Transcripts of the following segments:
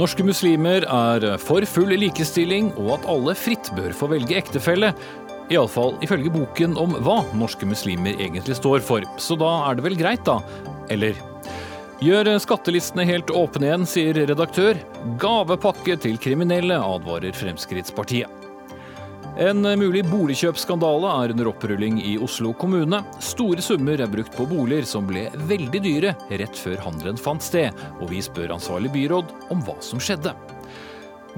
Norske muslimer er for full likestilling og at alle fritt bør få velge ektefelle. Iallfall ifølge boken om hva norske muslimer egentlig står for. Så da er det vel greit, da? Eller? Gjør skattelistene helt åpne igjen, sier redaktør. Gavepakke til kriminelle, advarer Fremskrittspartiet. En mulig boligkjøpsskandale er under opprulling i Oslo kommune. Store summer er brukt på boliger som ble veldig dyre rett før handelen fant sted, og vi spør ansvarlig byråd om hva som skjedde.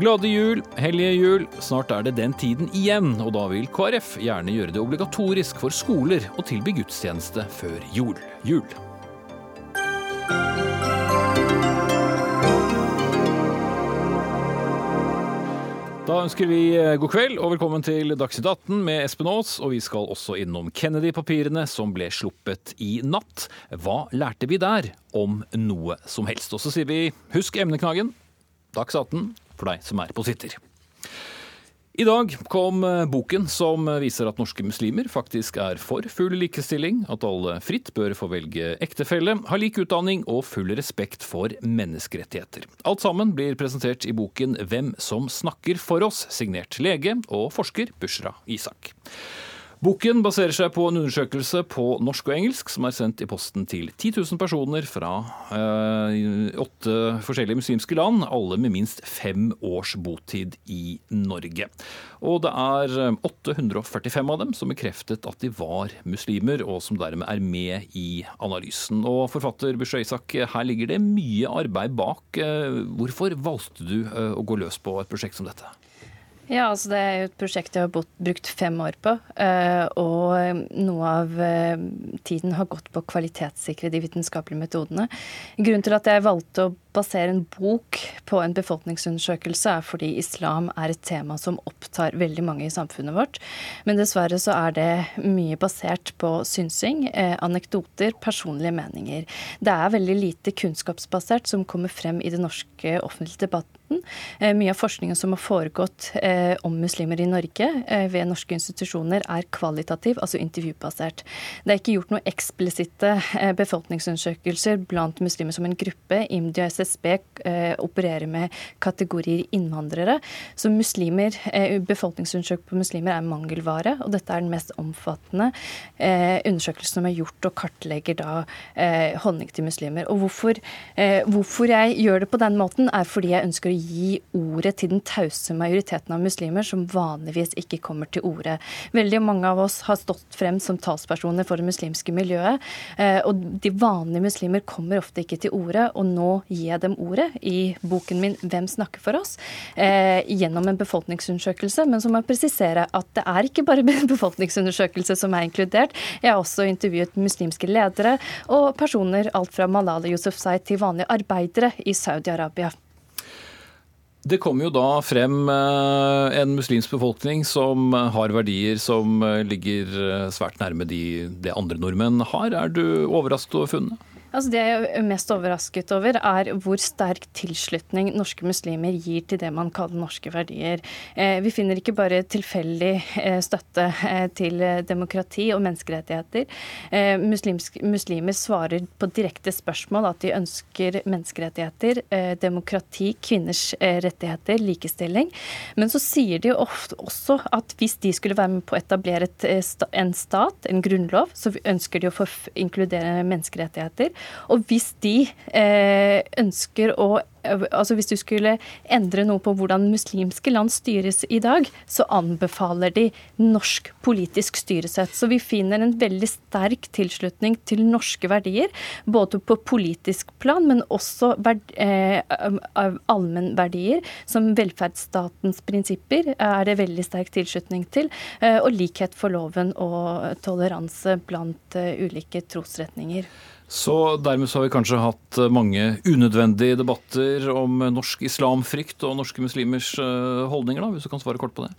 Glade jul, hellige jul. Snart er det den tiden igjen, og da vil KrF gjerne gjøre det obligatorisk for skoler å tilby gudstjeneste før jul. jul. Da ønsker vi eh, god kveld og velkommen til Dagsnytt 18 med Espen Aas. Og vi skal også innom Kennedy-papirene som ble sluppet i natt. Hva lærte vi der om noe som helst? Og så sier vi husk emneknaggen. Dags 18 for deg som er på sitter. I dag kom eh, boken som viser at norske muslimer faktisk er for full likestilling, at alle fritt bør få velge ektefelle, ha lik utdanning og full respekt for menneskerettigheter. Alt sammen blir presentert i boken Hvem som snakker for oss, signert lege og forsker Bushra Isak. Boken baserer seg på en undersøkelse på norsk og engelsk som er sendt i posten til 10 000 personer fra eh, åtte forskjellige muslimske land, alle med minst fem års botid i Norge. Og det er 845 av dem som bekreftet at de var muslimer, og som dermed er med i analysen. Og forfatter Busha Isak, her ligger det mye arbeid bak. Eh, hvorfor valgte du eh, å gå løs på et prosjekt som dette? Ja, altså Det er jo et prosjekt jeg har brukt fem år på. Eh, og noe av eh, tiden har gått på å kvalitetssikre de vitenskapelige metodene. Grunnen til at jeg valgte å basere en bok på en befolkningsundersøkelse, er fordi islam er et tema som opptar veldig mange i samfunnet vårt. Men dessverre så er det mye basert på synsing, eh, anekdoter, personlige meninger. Det er veldig lite kunnskapsbasert som kommer frem i den norske offentlige debatten. Eh, mye av forskningen som har foregått eh, om muslimer i Norge ved norske institusjoner, er kvalitativ, altså intervjubasert. Det er ikke gjort noen eksplisitte befolkningsundersøkelser blant muslimer som en gruppe. IMDi og SSB opererer med kategorier innvandrere. Så muslimer, befolkningsundersøkelser på muslimer er mangelvare, og dette er den mest omfattende undersøkelsen som er gjort og kartlegger da holdning til muslimer. Og hvorfor, hvorfor jeg gjør det på den måten, er fordi jeg ønsker å gi ordet til den tause majoriteten av muslimer som vanligvis ikke kommer til orde. Veldig mange av oss har stått frem som talspersoner for det muslimske miljøet. Eh, og de vanlige muslimer kommer ofte ikke til orde, og nå gir jeg dem ordet i boken min 'Hvem snakker for oss?' Eh, gjennom en befolkningsundersøkelse. Men så må jeg presisere at det er ikke bare befolkningsundersøkelse som er inkludert. Jeg har også intervjuet muslimske ledere og personer alt fra Malala Yousufzai til vanlige arbeidere i Saudi-Arabia. Det kommer jo da frem eh, en muslimsk befolkning som har verdier som eh, ligger eh, svært nærme de det andre nordmenn har. Er du overrasket over funnet? Altså det jeg er mest overrasket over, er hvor sterk tilslutning norske muslimer gir til det man kaller norske verdier. Eh, vi finner ikke bare tilfeldig eh, støtte eh, til demokrati og menneskerettigheter. muslimer svarer på direkte spørsmål at de ønsker menneskerettigheter, demokrati, kvinners rettigheter, likestilling. Men så sier de ofte også at hvis de skulle være med på å etablere en stat, en grunnlov, så ønsker de å få inkludere menneskerettigheter. Og hvis de eh, ønsker å altså Hvis du skulle endre noe på hvordan muslimske land styres i dag, så anbefaler de norsk politisk styresett. Så vi finner en veldig sterk tilslutning til norske verdier, både på politisk plan, men også eh, allmennverdier som velferdsstatens prinsipper er det veldig sterk tilslutning til, eh, og likhet for loven og toleranse blant uh, ulike trosretninger. Så dermed så har vi kanskje hatt eh, mange unødvendige debatter om norsk islamfrykt og norske muslimers eh, holdninger, da, hvis du kan svare kort på det?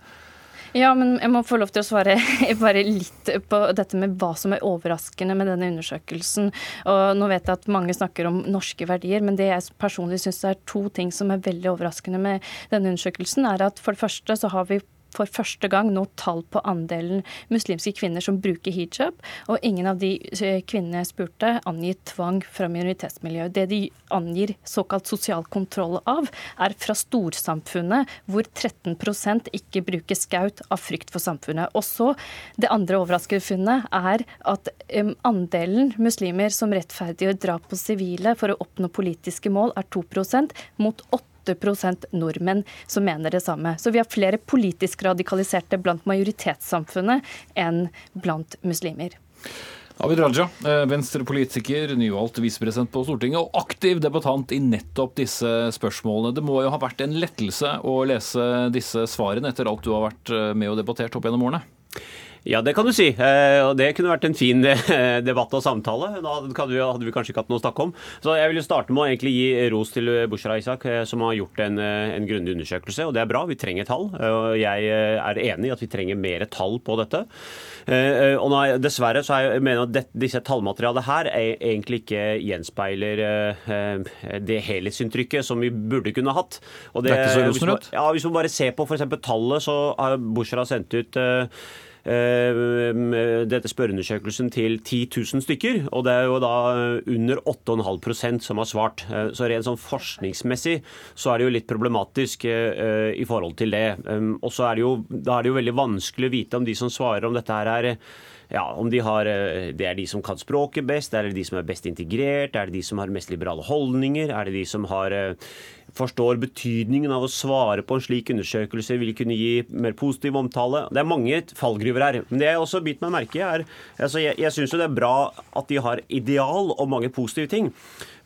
Ja, men jeg må få lov til å svare bare litt på dette med hva som er overraskende med denne undersøkelsen. Og nå vet jeg at mange snakker om norske verdier, men det jeg personlig syns er to ting som er veldig overraskende med denne undersøkelsen, er at for det første så har vi for første gang nå tall på andelen muslimske kvinner som bruker hijab, og ingen av de eh, kvinnene jeg spurte, angir tvang fra minoritetsmiljøet. Det de angir såkalt sosial kontroll av, er fra storsamfunnet, hvor 13% ikke bruker skaut av frykt for samfunnet. Også Det andre overraskende funnet er at andelen muslimer som rettferdiggjør drap på sivile for å oppnå politiske mål, er 2% mot 8 nordmenn som mener det samme. Så vi har flere politisk radikaliserte blant majoritetssamfunnet enn blant muslimer. Abid Raja, eh, venstrepolitiker, nyvalgt visepresident på Stortinget og aktiv debattant i nettopp disse spørsmålene. Det må jo ha vært en lettelse å lese disse svarene etter alt du har vært eh, med og debattert opp gjennom årene? Ja, det kan du si. Eh, og det kunne vært en fin eh, debatt og samtale. Da hadde vi kanskje ikke hatt noe å snakke om. Så jeg vil jo starte med å egentlig gi ros til Bushra Isak, eh, som har gjort en, en grundig undersøkelse. Og det er bra, vi trenger tall. Og jeg er enig i at vi trenger mer tall på dette. Og nei, dessverre så jeg mener at disse tallmaterialet her egentlig ikke gjenspeiler det helhetsinntrykket som vi burde kunne hatt. Og det, det er ikke så rosenrødt? Ja, hvis man bare ser på f.eks. tallet, så har Bushra sendt ut Eh, dette spørreundersøkelsen til 10 000 stykker, og det er jo da under 8,5% som har svart. Eh, så rent sånn forskningsmessig så er det jo litt problematisk eh, i forhold til det. Og så er det jo, da er det jo veldig vanskelig å vite om de som svarer om dette her er ja, om de har, det er de som kan språket best, er det de som er best integrert, er det de som har mest liberale holdninger, er det de som har forstår betydningen av å svare på en slik undersøkelse, vil kunne gi mer positiv omtale. Det er mange fallgruver her. Men det jeg også biter meg merke i, er altså Jeg, jeg syns jo det er bra at de har ideal og mange positive ting.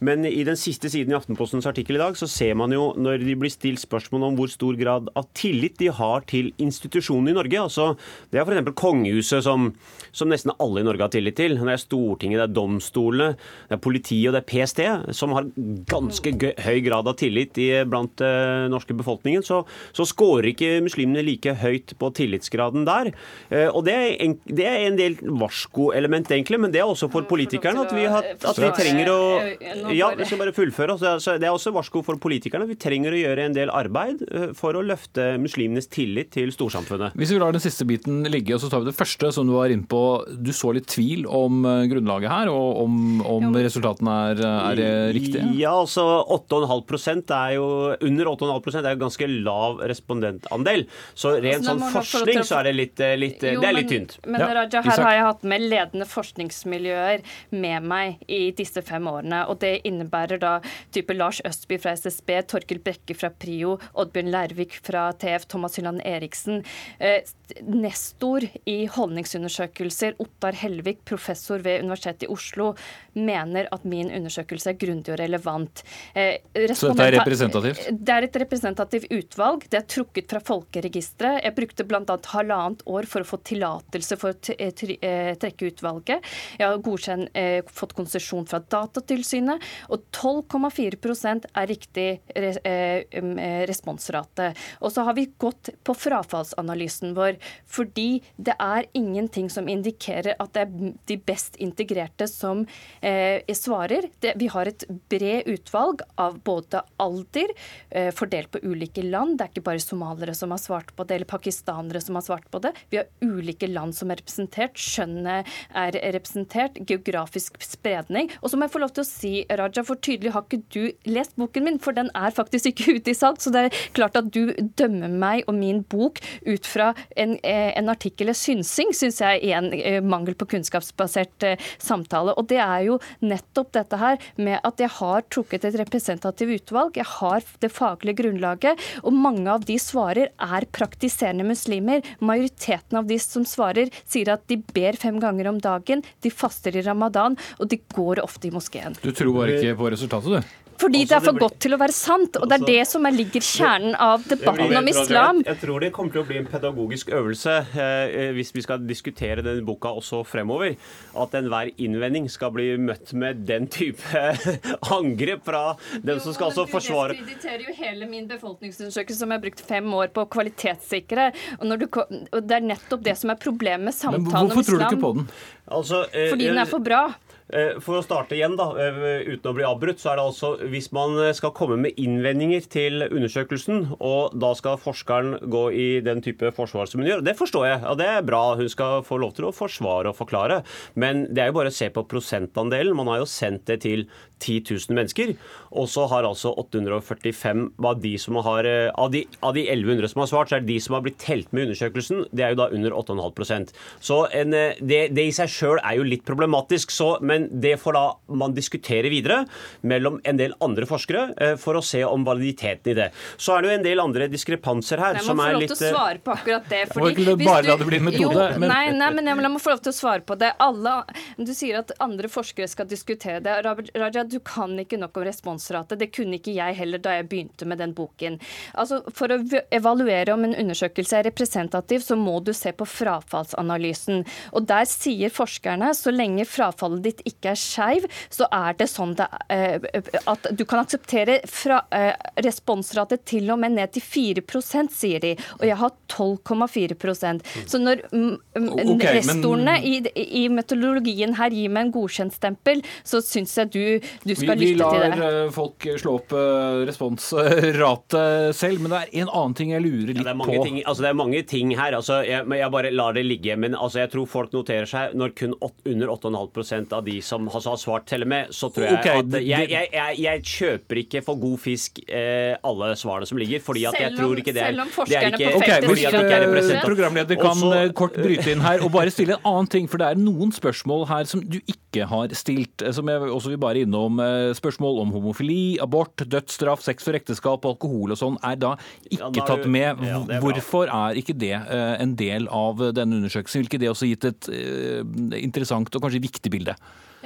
Men i den siste siden i Aftenpostens artikkel i dag, så ser man jo når de blir stilt spørsmål om hvor stor grad av tillit de har til institusjonene i Norge. altså Det er f.eks. kongehuset, som, som, nesten alle i Norge har tillit til. Det er Stortinget, det er domstolene, det er politiet og det er PST, som har ganske høy grad av tillit i, blant uh, norske befolkningen. Så, så scorer ikke muslimene like høyt på tillitsgraden der. Uh, og det er, en, det er en del varskoelement, egentlig, men det er også for politikerne at vi, har, at vi trenger å ja, vi skal bare fullføre. Altså, det er også varsko for politikerne. Vi trenger å gjøre en del arbeid eh, for å løfte muslimenes tillit til storsamfunnet. Hvis vi lar den siste biten ligge, og så tar vi det første som du var inne på. Du så litt tvil om eh, grunnlaget her, og om, om resultatene er, er riktige? Ja, altså 8,5% er jo under 8,5 det er jo ganske lav respondentandel. Så rent altså, sånn forskning så er det litt, eh, litt jo, det er litt tynt. Men, men Raja, her har jeg hatt med ledende forskningsmiljøer med meg i disse fem årene. og det innebærer da type Lars Østby fra SSB, Torkild Brekke fra Prio, Oddbjørn Lærvik fra TF, Thomas Hylland Eriksen. Eh, nestor i holdningsundersøkelser, Ottar Helvik, professor ved Universitetet i Oslo, mener at min undersøkelse er grundig og relevant. Eh, Så dette er representativt? Det er et representativt utvalg. Det er trukket fra folkeregisteret. Jeg brukte bl.a. halvannet år for å få tillatelse for å eh, trekke utvalget. Jeg har godkjent, fått konsesjon fra Datatilsynet. Og 12,4% er riktig eh, eh, responsrate. Og så har vi gått på frafallsanalysen vår, fordi det er ingenting som indikerer at det er de best integrerte som eh, svarer. Vi har et bred utvalg av både alder, eh, fordelt på ulike land. Det er ikke bare somalere som har svart på det, eller pakistanere som har svart på det. Vi har ulike land som er representert. Skjønnet er representert. Geografisk spredning. Og så må jeg få lov til å si Raja, for tydelig har ikke du lest boken min, for den er faktisk ikke ute i salg. Så det er klart at du dømmer meg og min bok ut fra en, eh, en artikkel eller synsing, syns jeg er en eh, mangel på kunnskapsbasert samtale. Og det er jo nettopp dette her med at jeg har trukket et representativt utvalg. Jeg har det faglige grunnlaget, og mange av de svarer er praktiserende muslimer. Majoriteten av de som svarer, sier at de ber fem ganger om dagen, de faster i ramadan, og de går ofte i moskeen. Du tror bare ikke på resultatet, du? Fordi det er for godt til å være sant. Og det er det som ligger kjernen av debatten om islam. Jeg tror det kommer til å bli en pedagogisk øvelse eh, hvis vi skal diskutere denne boka også fremover. At enhver innvending skal bli møtt med den type angrep fra dem som skal altså forsvare Det diskrediterer jo hele min befolkningsundersøkelse som jeg har brukt fem år på å kvalitetssikre. Og, du, og det er nettopp det som er problemet med samtalen om islam. Men hvorfor tror du ikke på den? Altså, eh, Fordi den er for bra. Eh, for å starte igjen, da, eh, uten å bli avbrutt, så er det altså hvis man eh, skal komme med innvendinger til undersøkelsen, og da skal forskeren gå i den type forsvar som hun gjør, det forstår jeg. og det er bra. Hun skal få lov til å forsvare og forklare. Men det er jo bare å se på prosentandelen. Man har jo sendt det til 10 000 mennesker, og så har altså 845 av de som har av de, av de 1100 som har svart, så er det de som har blitt telt med i undersøkelsen, det er jo da under 8,5% Så en, det, det, i seg sjøl er jo litt problematisk. Så, men det får da man diskutere videre mellom en del andre forskere eh, for å se om validiteten i det. Så er det jo en del andre diskrepanser her som er litt Jeg må få lov til å svare på akkurat det. Fordi, ikke bare la det bli metode. Jo, men... Nei, nei, men jeg må få lov til å svare på det. Alle, du sier at andre forskere skal diskutere det. Raja, du kan ikke nok om responsrate. Det kunne ikke jeg heller da jeg begynte med den boken. Altså, For å evaluere om en undersøkelse er representativ, så må du se på frafallsanalysen. Og Der sier forskerne så lenge frafallet ditt ikke er skeiv, så er det sånn det, uh, at du kan akseptere fra, uh, responsrate til og med ned til 4 sier de. Og jeg har 12,4% Så når mm, mm, okay, restorene men... i, i, metodologien her gir meg en godkjentstempel, så syns jeg du, du skal vi, lytte til det. Vi lar eh, folk slå opp responsratet selv, men det er en annen ting jeg lurer litt ja, det på. Ting, altså, det er mange ting her. Altså, jeg, jeg, bare lar det ligge. Men altså, jeg tror folk noterer seg når kun 8, under 8,5% av de som har svart, teller med, så tror jeg okay, at jeg, jeg, jeg, jeg, kjøper ikke for god fisk eh, alle svarene som ligger, fordi at jeg tror ikke det er, det er ikke, okay, Hvis uh, programleder kan Også, eh, kort bryte inn her og bare stille en annen ting, for det er noen spørsmål her som du ikke har stilt, eh, som jeg også vil bare innom. Spørsmål om homofili, abort, dødsstraff, sex for ekteskap, alkohol og sånn er da ikke ja, tatt med. Ja, er Hvorfor er ikke det en del av denne undersøkelsen? Vil ikke det også gitt et interessant og kanskje viktig bilde?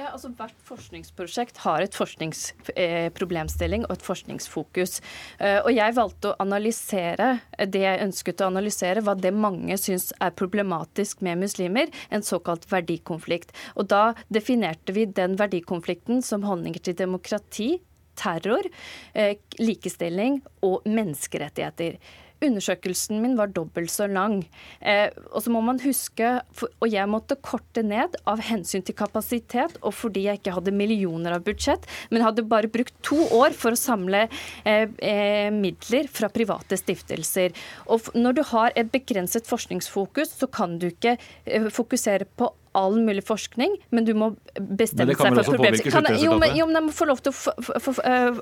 Ja, altså Hvert forskningsprosjekt har et forskningsproblemstilling og et forskningsfokus. Eh, og Jeg valgte å analysere det jeg ønsket å analysere, hva det mange syns er problematisk med muslimer, en såkalt verdikonflikt. Og Da definerte vi den verdikonflikten som holdninger til demokrati, terror, eh, likestilling og menneskerettigheter. Undersøkelsen min var dobbelt så lang. Eh, og så må man huske, og jeg måtte korte ned av hensyn til kapasitet og fordi jeg ikke hadde millioner av budsjett, men hadde bare brukt to år for å samle eh, eh, midler fra private stiftelser. Og når du har et begrenset forskningsfokus, så kan du ikke eh, fokusere på all mulig forskning, men du må bestemme seg for problemstillingen. Jo, men, jo, men jeg må få lov til å eh,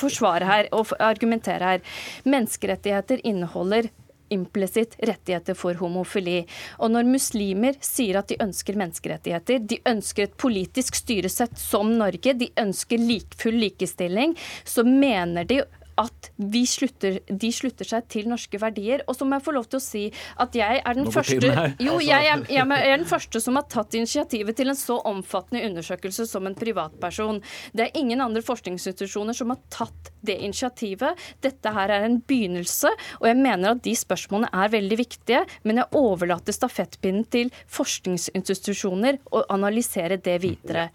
forsvare her og argumentere her. Menneskerettigheter inneholder implisitt rettigheter for homofili. Og når muslimer sier at de ønsker menneskerettigheter, de ønsker et politisk styresett som Norge, de ønsker lik, full likestilling, så mener de at slutter, de slutter seg til norske verdier. Og så må jeg få lov til å si at jeg er den første Jo, altså. jeg er, jeg er, den første som har tatt initiativet til en så omfattende undersøkelse som en privatperson. Det er ingen andre forskningsinstitusjoner som har tatt det initiativet. Dette her er en begynnelse, og jeg mener at de spørsmålene er veldig viktige. Men jeg overlater stafettpinnen til forskningsinstitusjoner å analysere det videre.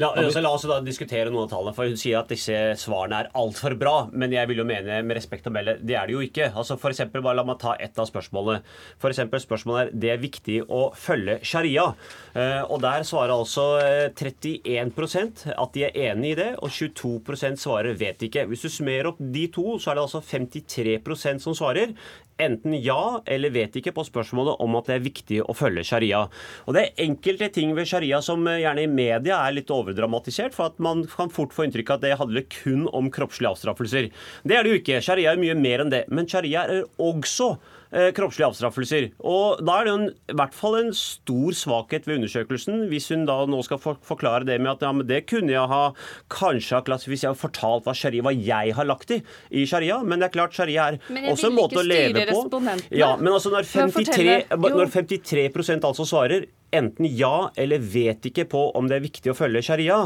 La, altså, la, oss da diskutere noen av tallene. for Hun sier at disse svarene er altfor bra. Men jeg vil jo mene med respekt å melde, det er det jo ikke. Altså for eksempel, bare La meg ta ett av spørsmålene. For eksempel, spørsmålet er det er viktig å følge sharia. Uh, og Der svarer altså 31% at de er enig i det, og 22% svarer vet ikke. Hvis du summerer opp de to, så er det altså 53% som svarer enten ja eller vet ikke på spørsmålet om at det er viktig å følge sharia. Og Det er enkelte ting ved sharia som eh, gjerne i media er litt overdramatisert, for at man kan fort få inntrykk av at det handler kun om kroppslige avstraffelser. Det er det jo ikke. Sharia er mye mer enn det. Men sharia er også kroppslige avstraffelser. Og Da er det en, i hvert fall en stor svakhet ved undersøkelsen, hvis hun da nå skal for, forklare det med at ja, men det kunne jeg ha kanskje ha klassifisert og fortalt hva, sharia, hva jeg har lagt i i sharia, men det er klart sharia er også en måte å leve på. Ja, men altså når 53, når 53% altså svarer enten ja eller vet ikke på om det er viktig å følge sharia,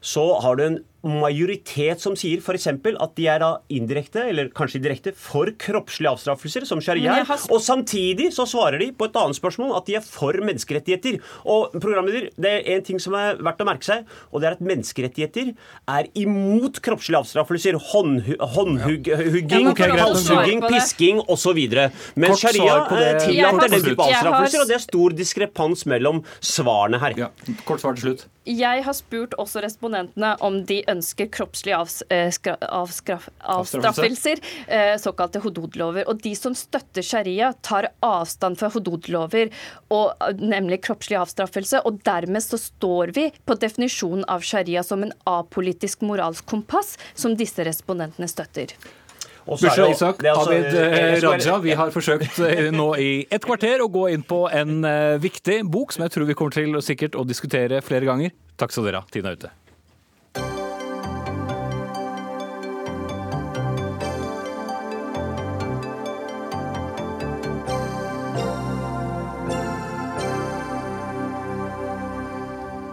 så har du en majoritet som sier f.eks. at de er da indirekte, eller kanskje direkte, for kroppslige avstraffelser, som sharia er. Og samtidig så svarer de på et annet spørsmål at de er for menneskerettigheter. Og programleder, det er en ting som er verdt å merke seg, og det er at menneskerettigheter er imot kroppslige avstraffelser. Håndhugging, halshugging, pisking osv. Men sharia tillater den type avstraffelser, og det er stor diskrepans mellom svarene her. Ja, kort svar til slutt. Jeg har spurt også respondentene om de ønsker kroppslige eh, avstraffelser, eh, såkalte hododlover. Og de som støtter sharia, tar avstand fra hododlover, nemlig kroppslig avstraffelse. Og dermed så står vi på definisjonen av sharia som en apolitisk moralsk kompass, som disse respondentene støtter. Bushra Isak, altså, Abid eh, Raja, vi har forsøkt eh, nå i et kvarter å gå inn på en viktig bok som jeg tror vi kommer til å, sikkert å diskutere flere ganger. Takk skal dere ha. Tiden er ute.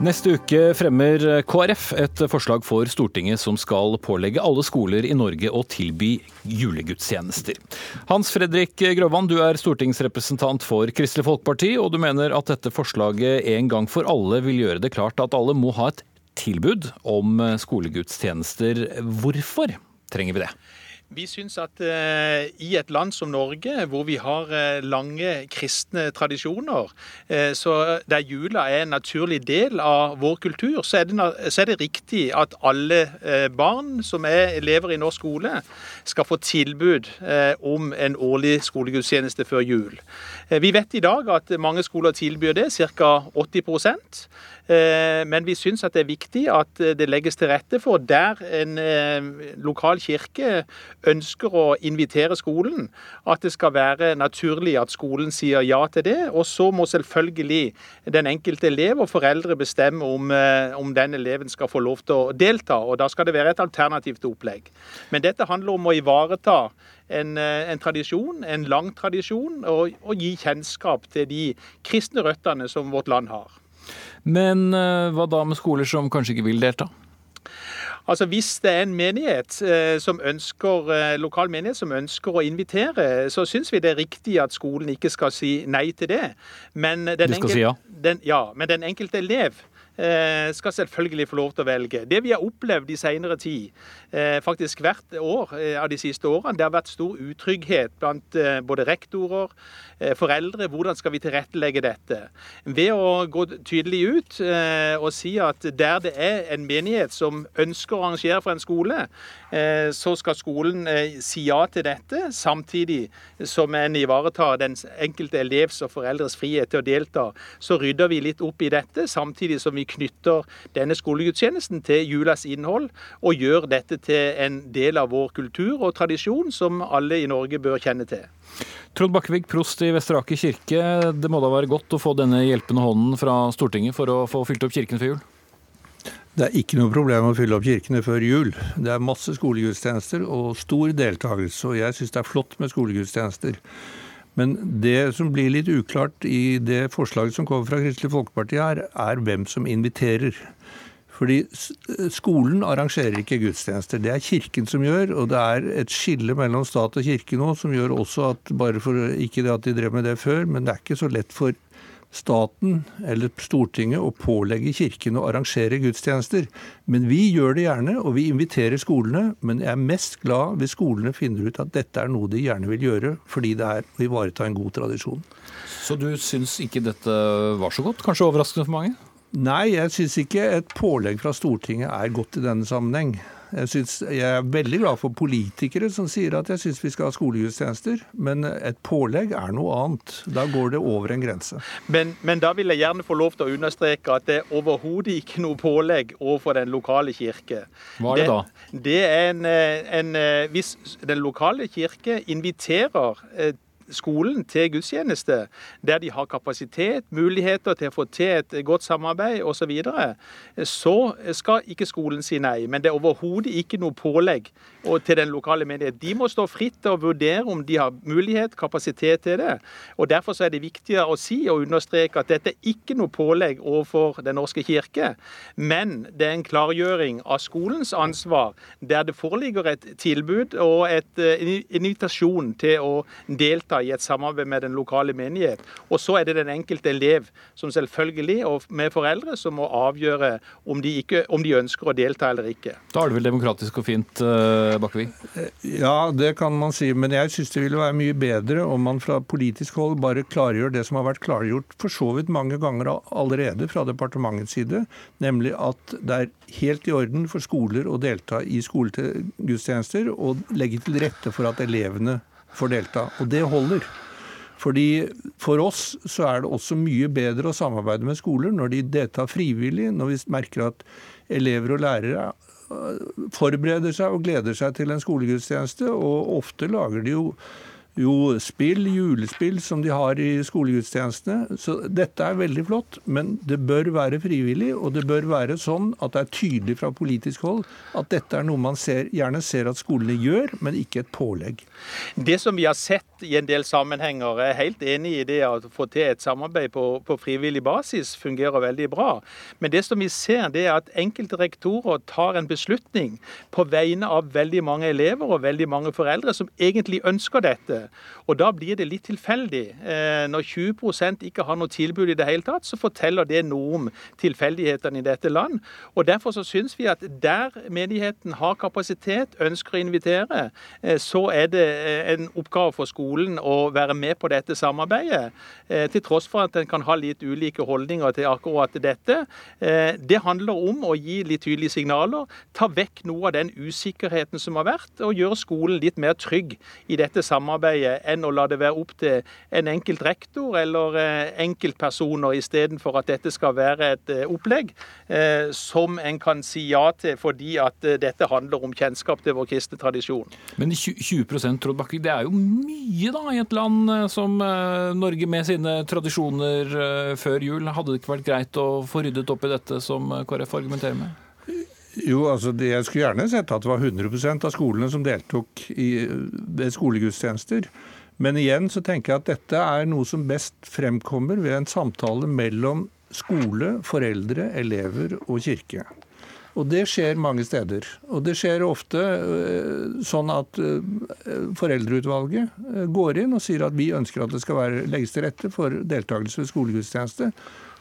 Neste uke fremmer KrF et forslag for Stortinget som skal pålegge alle skoler i Norge å tilby julegudstjenester. Hans Fredrik Grøvan, du er stortingsrepresentant for Kristelig Folkeparti, og du mener at dette forslaget en gang for alle vil gjøre det klart at alle må ha et tilbud om skolegudstjenester. Hvorfor trenger vi det? Vi syns at eh, i et land som Norge, hvor vi har eh, lange kristne tradisjoner, eh, så der jula er en naturlig del av vår kultur, så er det, så er det riktig at alle barn som er elever i norsk skole, skal få tilbud om en årlig skolegudstjeneste før jul. Vi vet i dag at mange skoler tilbyr det, ca. 80% men vi syns det er viktig at det legges til rette for der en lokal kirke ønsker å invitere skolen, at det skal være naturlig at skolen sier ja til det. Og så må selvfølgelig den enkelte elev og foreldre bestemme om, eh, om den eleven skal få lov til å delta. Og da skal det være et alternativt opplegg. Men dette handler om å ivareta en, eh, en, tradisjon, en lang tradisjon, og, og, gi kjennskap til de kristne røttene som vårt land har. Men eh, hva da med skoler som kanskje ikke vil delta? Altså Hvis det er en menighet eh, som ønsker, lokal menighet som ønsker å invitere, så syns vi det er riktig at skolen ikke skal si nei til det. Men den, De skal enkelte, si ja. Den, ja, men den enkelte elev skal selvfølgelig få lov til å velge. Det vi har opplevd i senere tid, Eh, faktisk hvert år eh, av de siste årene. Det har vært stor utrygghet blant eh, både rektorer, foreldre. Hvordan skal vi tilrettelegge dette? Ved å gå tydelig ut og si at der det er en menighet som ønsker å arrangere for en skole, så skal skolen si ja til dette, samtidig som en ivaretar den enkelte elevs og foreldres frihet til å delta. Så rydder vi litt opp i dette, samtidig som vi knytter denne skolegudstjenesten til julas innhold, og gjør dette til en del av vår kultur og tradisjon som alle i Norge bør kjenne til. Trond Bakkevik, prost i Vesteraker kirke. Det må da være godt å få denne hjelpende hånden fra Stortinget for å få fylt opp kirken før jul? Det er ikke noe problem å fylle opp kirkene før jul. Det er masse skolegudstjenester og stor deltakelse, og jeg syns det er flott med skolegudstjenester. Men det som blir litt uklart i det forslaget som kommer fra Kristelig Folkeparti her, er hvem som inviterer. Fordi skolen arrangerer ikke gudstjenester. Det er kirken som gjør, og det er et skille mellom stat og kirke nå som gjør også at bare for ikke det at de drev med det før, men det er ikke så lett for staten eller Stortinget å pålegge kirken å arrangere gudstjenester. Men vi gjør det gjerne, og vi inviterer skolene. Men jeg er mest glad hvis skolene finner ut at dette er noe de gjerne vil gjøre, fordi det er å ivareta en god tradisjon. Så du syns ikke dette var så godt? Kanskje overraskende for mange? Nei, jeg syns ikke et pålegg fra Stortinget er godt i denne sammenheng. Jeg, synes, jeg, er veldig glad for politikere som sier at jeg syns vi skal ha skolegudstjenester, men et pålegg er noe annet. Da går det over en grense. Men, men da vil jeg gjerne få lov til å understreke at det er overhodet ikke noe pålegg overfor den lokale kirke. Hva er det, da? Det, det er en, en, Hvis den lokale kirke inviterer eh, skolen til gudstjeneste, der de har kapasitet, muligheter til å få til et godt samarbeid osv., så, videre, så skal ikke skolen si nei. Men det er overhodet ikke noe pålegg til den lokale menighet. De må stå fritt å vurdere om de har mulighet, kapasitet til det. Og Derfor er det viktigere å si og understreke at dette er ikke noe pålegg overfor Den norske kirke, men det er en klargjøring av skolens ansvar, der det foreligger et tilbud og et, en invitasjon til å delta delta i et samarbeid med den lokale menighet. Og så er det den enkelte elev som selvfølgelig, og med foreldre, som må avgjøre om de, ikke, om de ønsker å delta eller ikke. Da er det vel demokratisk og fint, eh, Bakkevig? Ja, det kan man si. Men jeg syns det ville være mye bedre om man fra politisk hold bare klargjør det som har vært klargjort for så vidt mange ganger allerede fra departementets side, nemlig at det er helt i orden for skoler å delta i skolegudstjenester og legge til rette for at elevene får delta. Og det holder. Fordi For oss så er det også mye bedre å samarbeide med skoler når de deltar frivillig, når vi merker at elever og lærere øh, forbereder seg og gleder seg til en skolegudstjeneste. Og ofte lager de jo jo, spill, julespill som de har i skolegudstjenestene. Så dette er veldig flott, men det bør være frivillig. Og det bør være sånn at det er tydelig fra politisk hold at dette er noe man ser, gjerne ser at skolene gjør, men ikke et pålegg. Det som vi har sett i en del sammenhenger, er helt enig i det at å få til et samarbeid på, på frivillig basis fungerer veldig bra. Men det som vi ser, det er at enkelte rektorer tar en beslutning på vegne av veldig mange elever og veldig mange foreldre som egentlig ønsker dette. Og Da blir det litt tilfeldig. Eh, når 20% ikke har noe tilbud i det hele tatt, så forteller det noe om tilfeldighetene i dette land. Og Derfor så syns vi at der menigheten har kapasitet, ønsker å invitere, eh, så er det eh, en oppgave for skolen å være med på dette samarbeidet. Til tross for at en kan ha litt ulike holdninger til akkurat dette. Det handler om å gi litt tydelige signaler, ta vekk noe av den usikkerheten som har vært, og gjøre skolen litt mer trygg i dette samarbeidet arbeidet enn å la det være opp til en enkelt rektor eller eh, enkeltpersoner, istedenfor at dette skal være et eh, opplegg eh, som en kan si ja til fordi at dette handler om kjennskap til vår kristne tradisjon. Men 20% Trond Bakke, det er jo mye da i et land som Norge med sine tradisjoner før jul. Hadde det ikke vært greit å få ryddet opp i dette som KrF argumenterer med? Jo, altså Jeg skulle gjerne sett at det var 100% av skolene som deltok i skolegudstjenester. Men igjen så tenker jeg at dette er noe som best fremkommer ved en samtale mellom skole, foreldre, elever og kirke. Og det skjer mange steder. Og det skjer ofte øh, sånn at øh, foreldreutvalget går inn og sier at vi ønsker at det skal være, legges til rette for deltakelse ved skolegudstjeneste.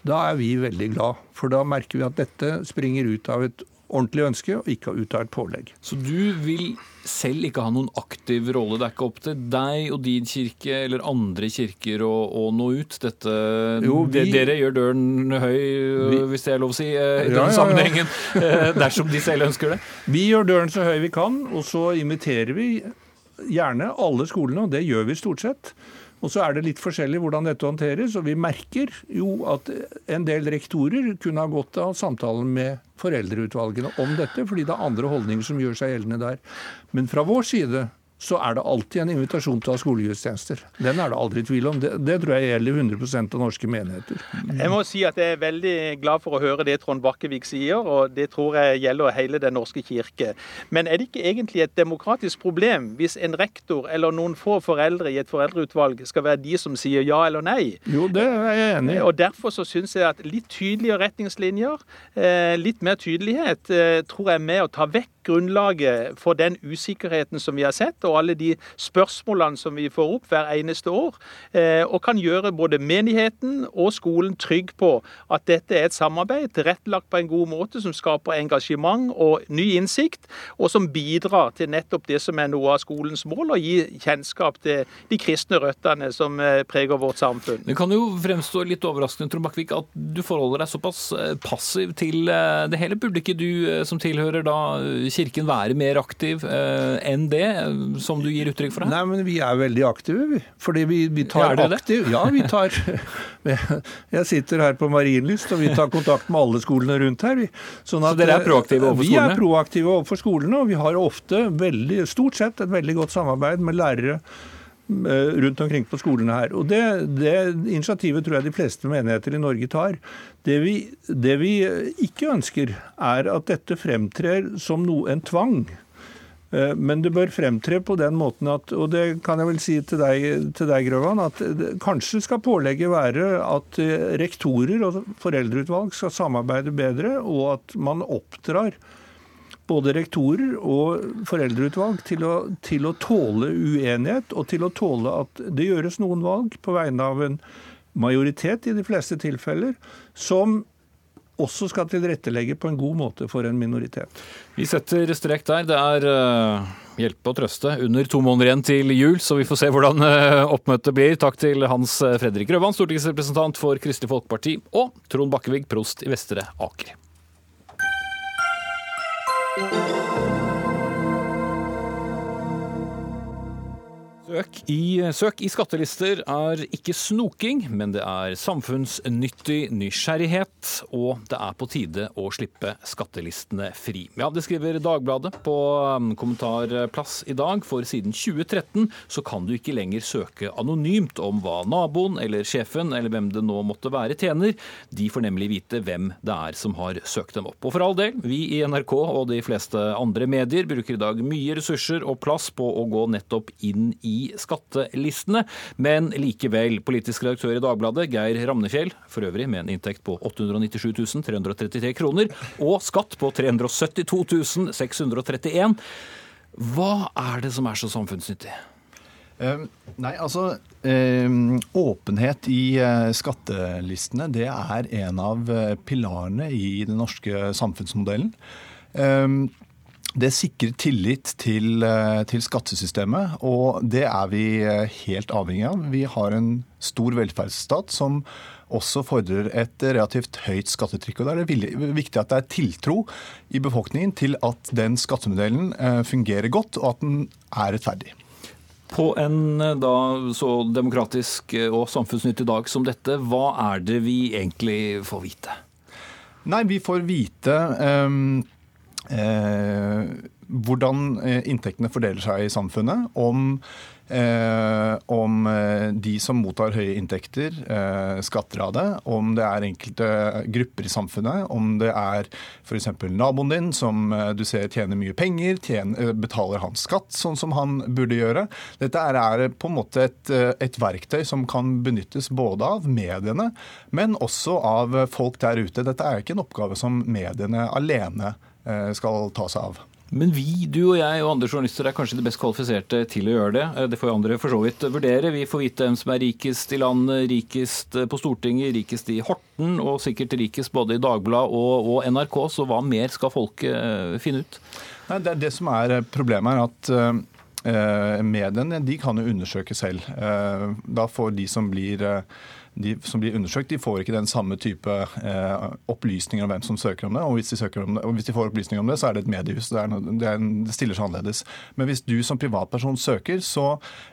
Da er vi veldig glad, for da merker vi at dette springer ut av et ordentlig ønske, og ikke ha uttalt pålegg. Så du vil selv ikke ha noen aktiv rolle? Det er ikke opp til deg og din kirke eller andre kirker å, å nå ut? Dette, jo, vi, dere gjør døren høy, vi, hvis det er lov å si, eh, i ja, denne sammenhengen, ja, ja. Eh, dersom de selv ønsker det? Vi gjør døren så høy vi kan, og så inviterer vi gjerne alle skolene, og det gjør vi stort sett. Og så er det litt forskjellig hvordan dette håndteres. Og vi merker jo at en del rektorer kunne ha godt av samtalen med foreldreutvalgene om dette, fordi det er andre holdninger som gjør seg gjeldende der. Men fra vår side så er det alltid en invitasjon til å ha skolegudstjenester. Den er det aldri tvil om. Det, det, tror jeg gjelder 100% av norske menigheter. Jeg må si at jeg er veldig glad for å høre det Trond Bakkevik sier, og det tror jeg gjelder hele Den norske kirke. Men er det ikke egentlig et demokratisk problem hvis en rektor eller noen få foreldre i et foreldreutvalg skal være de som sier ja eller nei? Jo, det er jeg enig i. Og Derfor så syns jeg at litt tydeligere retningslinjer, eh, litt mer tydelighet, eh, tror jeg er med å ta vekk grunnlaget for den usikkerheten som vi har sett, og alle de spørsmålene som vi får opp hver eneste år. Eh, og kan gjøre både menigheten og skolen trygg på at dette er et samarbeid tilrettelagt på en god måte, som skaper engasjement og ny innsikt, og som bidrar til nettopp det som er noe av skolens mål, å gi kjennskap til de kristne røttene som eh, preger vårt samfunn. Det kan jo fremstå litt overraskende Trond Bakkvik, at du forholder deg såpass eh, passiv til det hele. Burde ikke du som tilhører da Kirken være mer aktiv eh, enn det, som du gir uttrykk for her? Nei, men vi er veldig aktive, vi. Fordi vi, vi tar ja, aktiv Ja, vi tar Jeg sitter her på Marienlyst, og vi tar kontakt med alle skolene rundt her. Sånn at, Så dere er proaktive overfor skolene? Vi er proaktive overfor skolene, og vi har ofte, veldig, stort sett, et veldig godt samarbeid med lærere Eh, rundt omkring på skolene her. Og det, det, initiativet tror jeg de fleste menigheter i Norge tar. Det vi, det vi ikke ønsker, er at dette fremtrer som noe, en tvang. Eh, men det bør fremtre på den måten at, og det kan jeg vel si til deg, til deg Grøvan, at kanskje skal pålegget være at eh, rektorer og foreldreutvalg skal samarbeide bedre, og at man oppdrar både rektorer og foreldreutvalg til å, til å tåle uenighet, og til å tåle at det gjøres noen valg på vegne av en majoritet i de fleste tilfeller, som også skal tilrettelegge på en god måte for en minoritet. Vi setter strek der. Det er uh, hjelpe og trøste under to måneder igjen til jul, så vi får se hvordan uh, oppmøtet blir. Takk til Hans Fredrik Røvan, stortingsrepresentant for Kristelig Folkeparti, og Trond Bakkevig, prost i Vestre Aker. Thank you. Søk i, søk i, skattelister er ikke snoking, men det er samfunnsnyttig nysgjerrighet. Og det er på tide å slippe skattelistene fri. Ja, Det skriver Dagbladet på um, kommentarplass i dag. For siden 2013 så kan du ikke lenger søke anonymt om hva naboen eller sjefen eller hvem det nå måtte være tjener. De får nemlig vite hvem det er som har søkt dem opp. Og for all del, vi i NRK og de fleste andre medier bruker i dag mye ressurser og plass på å gå nettopp inn i skattelistene. Men likevel, politisk redaktør i Dagbladet, Geir Ramnefjell, for øvrig med en inntekt på 897 333 kroner, og skatt på 372 631. Hva er det som er så samfunnsnyttig? Uh, nei, altså uh, Åpenhet i uh, skattelistene det er en av pilarene i den norske samfunnsmodellen. Det sikrer tillit til, eh, til, skattesystemet, og det er vi eh, helt avhengig av. Vi har en stor velferdsstat som også fordrer et relativt høyt skattetrykk. og Da er det viktig at det er tiltro i befolkningen til at den skattemodellen eh, fungerer godt, og at den er rettferdig. På en da så demokratisk og samfunnsnyttig dag som dette, hva er det vi egentlig får vite? Nei, vi får vite um hvordan eh, inntektene fordeler seg i samfunnet. Om, eh, om eh, de som mottar høye inntekter, eh, skatter av det. Om det er enkelte grupper i samfunnet. Om det er f.eks. naboen din som eh, du ser tjener mye penger, tjener, betaler han skatt sånn som han burde gjøre. Dette er, på en måte et, et, verktøy som kan benyttes både av mediene, men også av folk der ute. Dette er ikke en oppgave som mediene alene gjør Eh, skal ta seg av. Men vi, du og jeg og andre journalister er kanskje de best kvalifiserte til å gjøre det. Eh, det får jo andre for så vidt vurdere. Vi får vite hvem som er rikest i landet, rikest eh, på Stortinget, rikest i Horten og sikkert rikest både i Dagbladet og, og, NRK. Så hva mer skal folk finne ut? Nei, det, det, som er problemet, er at uh, mediene de kan jo undersøke selv. Da får de som blir de som blir undersøkt, de får ikke den samme type eh, opplysninger om hvem som søker om det. Og hvis, de det, og hvis de får opplysninger om det, så er det et mediehus. Det, noe, det, en, det, stiller seg annerledes. Men hvis du som privatperson søker, så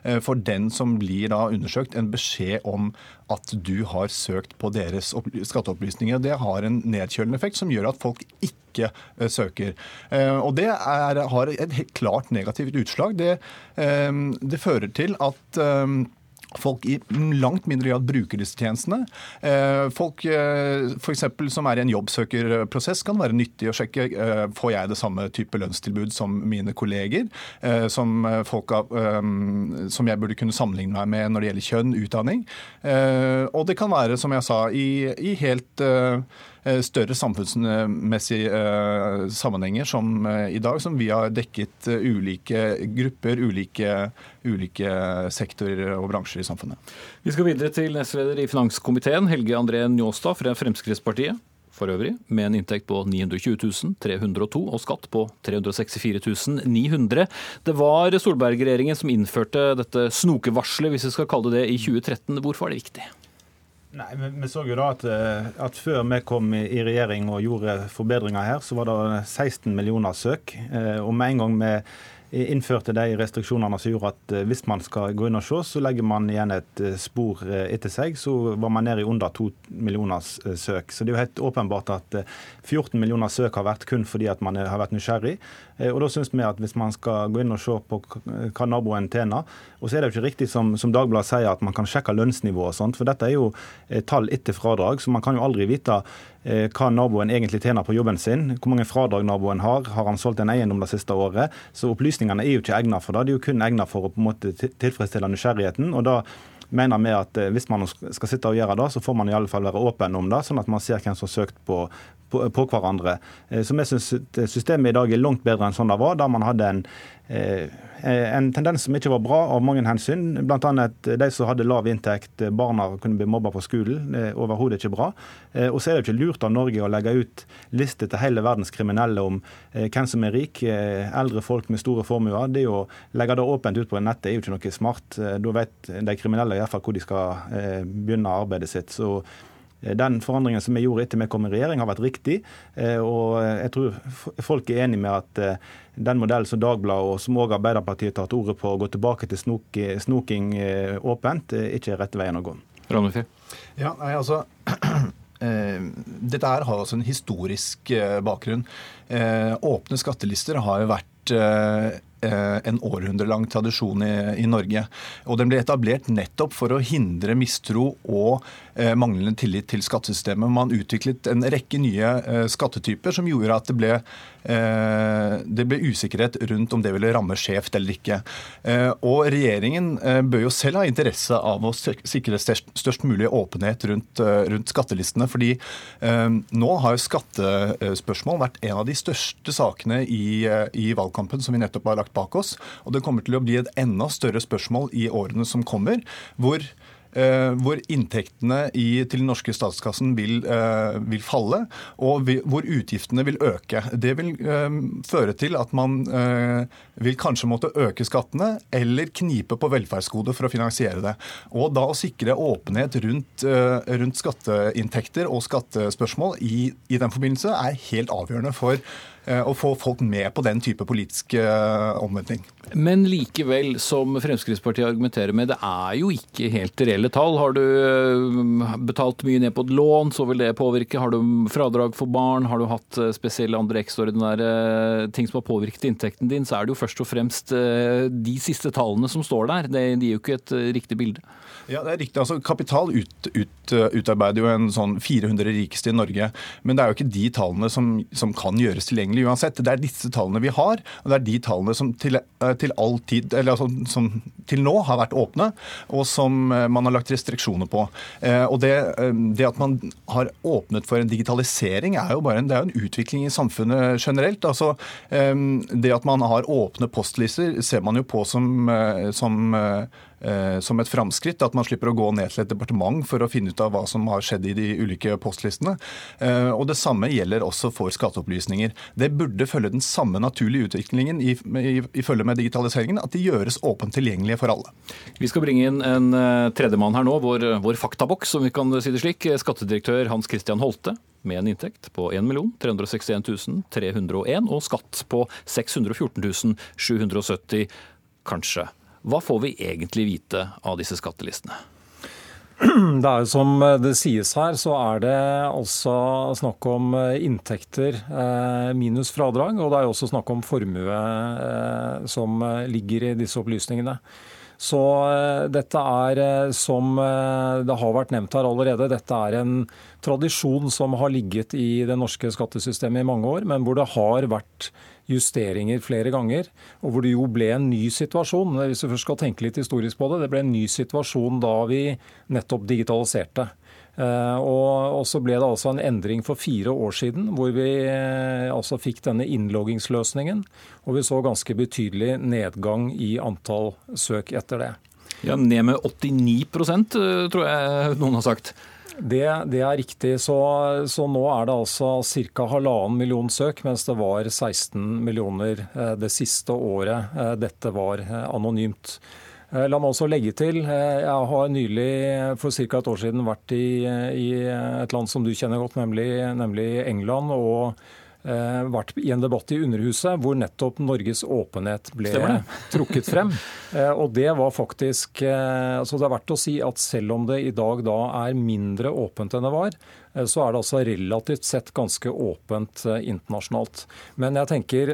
eh, får den som blir da undersøkt, en beskjed om at du har søkt på deres skatteopplysninger. Det har en nedkjølende effekt som gjør at folk ikke eh, søker. Eh, og Det er, har et helt klart negativt utslag. Det, eh, fører til at eh, folk i langt mindre grad bruker disse tjenestene. Eh, folk for f.eks. som er i en jobbsøkerprosess, kan være nyttig å sjekke eh, får jeg det samme type lønnstilbud som mine kolleger, som, folk, som jeg burde kunne sammenligne meg med når det gjelder kjønn, utdanning. Og det kan være, som jeg sa, i, i helt Eh, større samfunnsmessige eh, sammenhenger som eh, i dag, som vi har dekket ulike grupper, ulike, ulike sektorer og bransjer i samfunnet. Vi skal videre til nestleder i finanskomiteen, Helge André Njåstad fra Fremskrittspartiet for øvrig, med en inntekt på 920 302 og skatt på 364 900. Det var Solberg-regjeringen som innførte dette snokevarselet, hvis vi skal kalle det det, i 2013. Hvorfor er det viktig? Nei, vi, vi, så jo da at, eh, at, før vi kom i, i regjering og gjorde forbedringer her, så var det 16 millioner søk. Eh, og med en gang vi innførte de restriksjonene som gjorde at eh, hvis man skal gå inn og se, så legger man igjen et eh, spor eh, etter seg. Så var man nede i under to millioner søk. Så det er jo helt åpenbart at 14 millioner søk har vært kun fordi at man har vært nysgjerrig. Og da syns vi at hvis man skal gå inn og se på hva naboen tjener, og så er det jo ikke riktig som, som Dagbladet sier at man kan sjekke lønnsnivå og sånt, for dette er jo tall etter fradrag, så man kan jo aldri vite hva naboen egentlig tjener på jobben sin, hvor mange fradrag naboen har, har han solgt en eiendom det siste året. Så opplysningene er jo ikke egnet for det. De er jo kun egnet for å på en måte tilfredsstille nysgjerrigheten. og da mener vi at eh, hvis man skal sitte og gjøre det, så får man i alle fall være åpen om det, sånn at man ser hvem som har søkt på, på, på hverandre. Så vi syns systemet i dag er langt bedre enn sånn det var, da man hadde en en tendens som ikke var bra av mange hensyn. Bl.a. de som hadde lav inntekt, barna kunne bli mobba på skolen. Det er overhodet ikke bra. Og så er det ikke lurt av Norge å legge ut lister til hele verdens kriminelle om hvem som er rik, eldre folk med store formuer. Det å legge det åpent ut på nettet er jo ikke noe smart. Da vet de kriminelle i hvert fall hvor de skal begynne arbeidet sitt. Så Eh, den forandringen som vi gjorde etter vi kom i regjering, har vært riktig. Eh, og jeg tror folk er enig med at eh, den modellen som Dagbladet og som også Arbeiderpartiet tar til orde på, å gå tilbake til snok, snoking åpent, ikke er rette veien å gå. Ranulfi? Ja, nei, altså... Dette her har altså en historisk bakgrunn. Åpne skattelister har jo vært en århundrelang tradisjon i, i, Norge. Og Den ble etablert nettopp for å hindre mistro og Eh, manglende tillit til skattesystemet. Man utviklet en rekke nye eh, skattetyper som gjorde at det ble, eh, det ble usikkerhet rundt om det ville ramme skjevt eller ikke. Og Regjeringen bør jo selv ha interesse av å sikre størst mulig åpenhet rundt, rundt skattelistene. fordi nå har jo skattespørsmål vært en av de største sakene i, i valgkampen som vi nettopp har lagt bak oss. Og det kommer til å bli et enda større spørsmål i årene som kommer. hvor Eh, hvor inntektene i, til den norske statskassen vil, eh, vil falle, og vi, hvor utgiftene vil øke. Det vil eh, føre til at man vil kanskje måtte øke skattene eller knipe på velferdsgodet for å finansiere det. Og da å sikre åpenhet rundt, rundt skatteinntekter og skattespørsmål i, i den forbindelse er helt avgjørende for Eh, å få folk med på den type politisk eh, omvending. Men likevel, som Fremskrittspartiet argumenterer med, det er jo ikke helt reelle tall. Har du eh, betalt mye ned på et lån, så vil det påvirke. Har du fradrag for barn, har du hatt spesielle andre ekstraordinære ting som har påvirket inntekten din, så er det jo først og fremst de siste tallene som står der. Det gir jo ikke et riktig bilde. Ja, det er riktig. Altså, Kapital ut, ut, utarbeider jo en sånn 400 rikeste i Norge. Men det er jo ikke de tallene som, som, kan gjøres tilgjengelig uansett. Det er disse tallene vi har, og det er de tallene som til, eh, til tid, altså, som til nå har vært åpne, og som eh, man har lagt restriksjoner på. Eh, og det, det at man har åpnet for en digitalisering, er jo bare en, det er en utvikling i samfunnet generelt. Altså, det at man har åpne postlister, ser man jo på som, som som et framskritt. At man slipper å gå ned til et departement for å finne ut av hva som har skjedd i de ulike postlistene. Eh, og Det samme gjelder også for skatteopplysninger. Det burde følge den samme naturlige utviklingen i, i, i følge med digitaliseringen, at de gjøres åpent tilgjengelige for alle. Vi skal bringe inn en eh, tredjemann her nå, vår, vår faktaboks, om vi kan si det slik. Skattedirektør Hans Christian Holte med en inntekt på 1 361 301 og skatt på 614 770, kanskje. Hva får vi egentlig vite av disse skattelistene? Det er jo Som det sies her, så er det altså snakk om eh, inntekter eh, minus fradrag. Og det er jo også snakk om formue eh, som ligger i disse opplysningene. Så dette er, som det har vært nevnt her allerede, dette er en tradisjon som har ligget i det norske skattesystemet i mange år, men hvor det har vært justeringer flere ganger, og hvor det jo ble en ny situasjon. Hvis vi først skal tenke litt historisk på det, det ble en ny situasjon da vi nettopp digitaliserte. Eh, og så ble det altså en endring for fire år siden, hvor vi eh, altså fikk denne innloggingsløsningen. Og vi så ganske betydelig nedgang i antall søk etter det. Ja, Ned med 89 eh, tror jeg noen har sagt. Det, det er riktig. Så, så, nå er det altså ca. halvannen million søk, mens det var 16 millioner eh, det siste året eh, dette var eh, anonymt. La meg også legge til, jeg har nylig for ca. et år siden vært i, i, et land som du kjenner godt, nemlig, nemlig England. og vært i en debatt i Underhuset hvor nettopp Norges åpenhet ble trukket frem. Eh, og det var faktisk eh, altså Det er verdt å si at selv om det i dag da er mindre åpent enn det var, så er det altså relativt sett ganske åpent internasjonalt. Men jeg tenker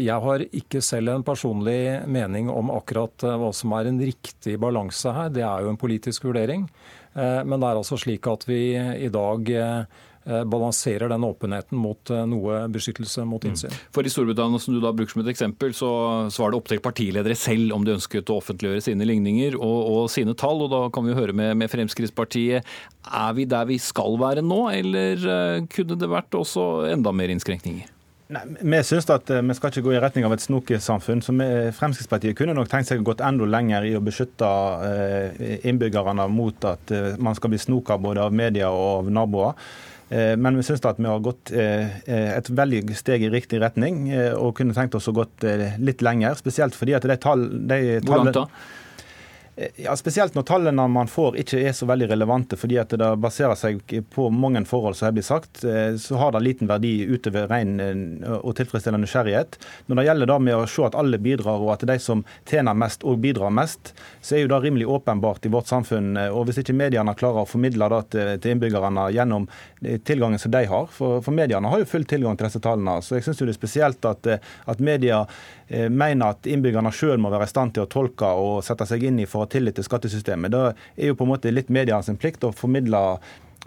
jeg har ikke selv en personlig mening om akkurat hva som er en riktig balanse her. Det er jo en politisk vurdering. Men det er altså slik at vi i dag eh, balanserer den åpenheten mot eh, noe beskyttelse mot mm. innsyn. For I Storbritannia som du da bruker som et eksempel, så, så var det opp til partiledere selv om de ønsket å offentliggjøre sine ligninger og, og, sine tall. og Da kan vi jo høre med, med Fremskrittspartiet. Er vi der vi skal være nå, eller kunne det vært også enda mer innskrenkninger? Nei, Vi synes at eh, vi skal ikke gå i retning av et snokesamfunn. så vi, Fremskrittspartiet kunne nok tenkt seg å gått enda lenger i å beskytte eh, innbyggerne mot at eh, man skal bli snoka både av media og av naboer. Men vi syns at vi har gått et veldig steg i riktig retning, og kunne tenkt oss å gått litt lenger. Spesielt fordi at de tall... De Hvor langt da? Eh, ja, Spesielt når tallene man får ikke er så veldig relevante, fordi at det baserer seg på mange forhold som har blitt sagt, eh, så har det liten verdi utover ren eh, og tilfredsstillende nysgjerrighet. Når det gjelder da med å se at alle bidrar, og at de som tjener mest og bidrar mest, så er jo det rimelig åpenbart i vårt samfunn. Og Hvis ikke mediene klarer å formidle det til innbyggerne gjennom tilgangen som de har, for, for mediene har jo full tilgang til disse tallene, så jeg syns det er spesielt at, at media mener at innbyggerne sjøl må være i stand til å tolke og sette seg inn i for å tillit til skattesystemet. Det er jo på en måte litt medias plikt å formidle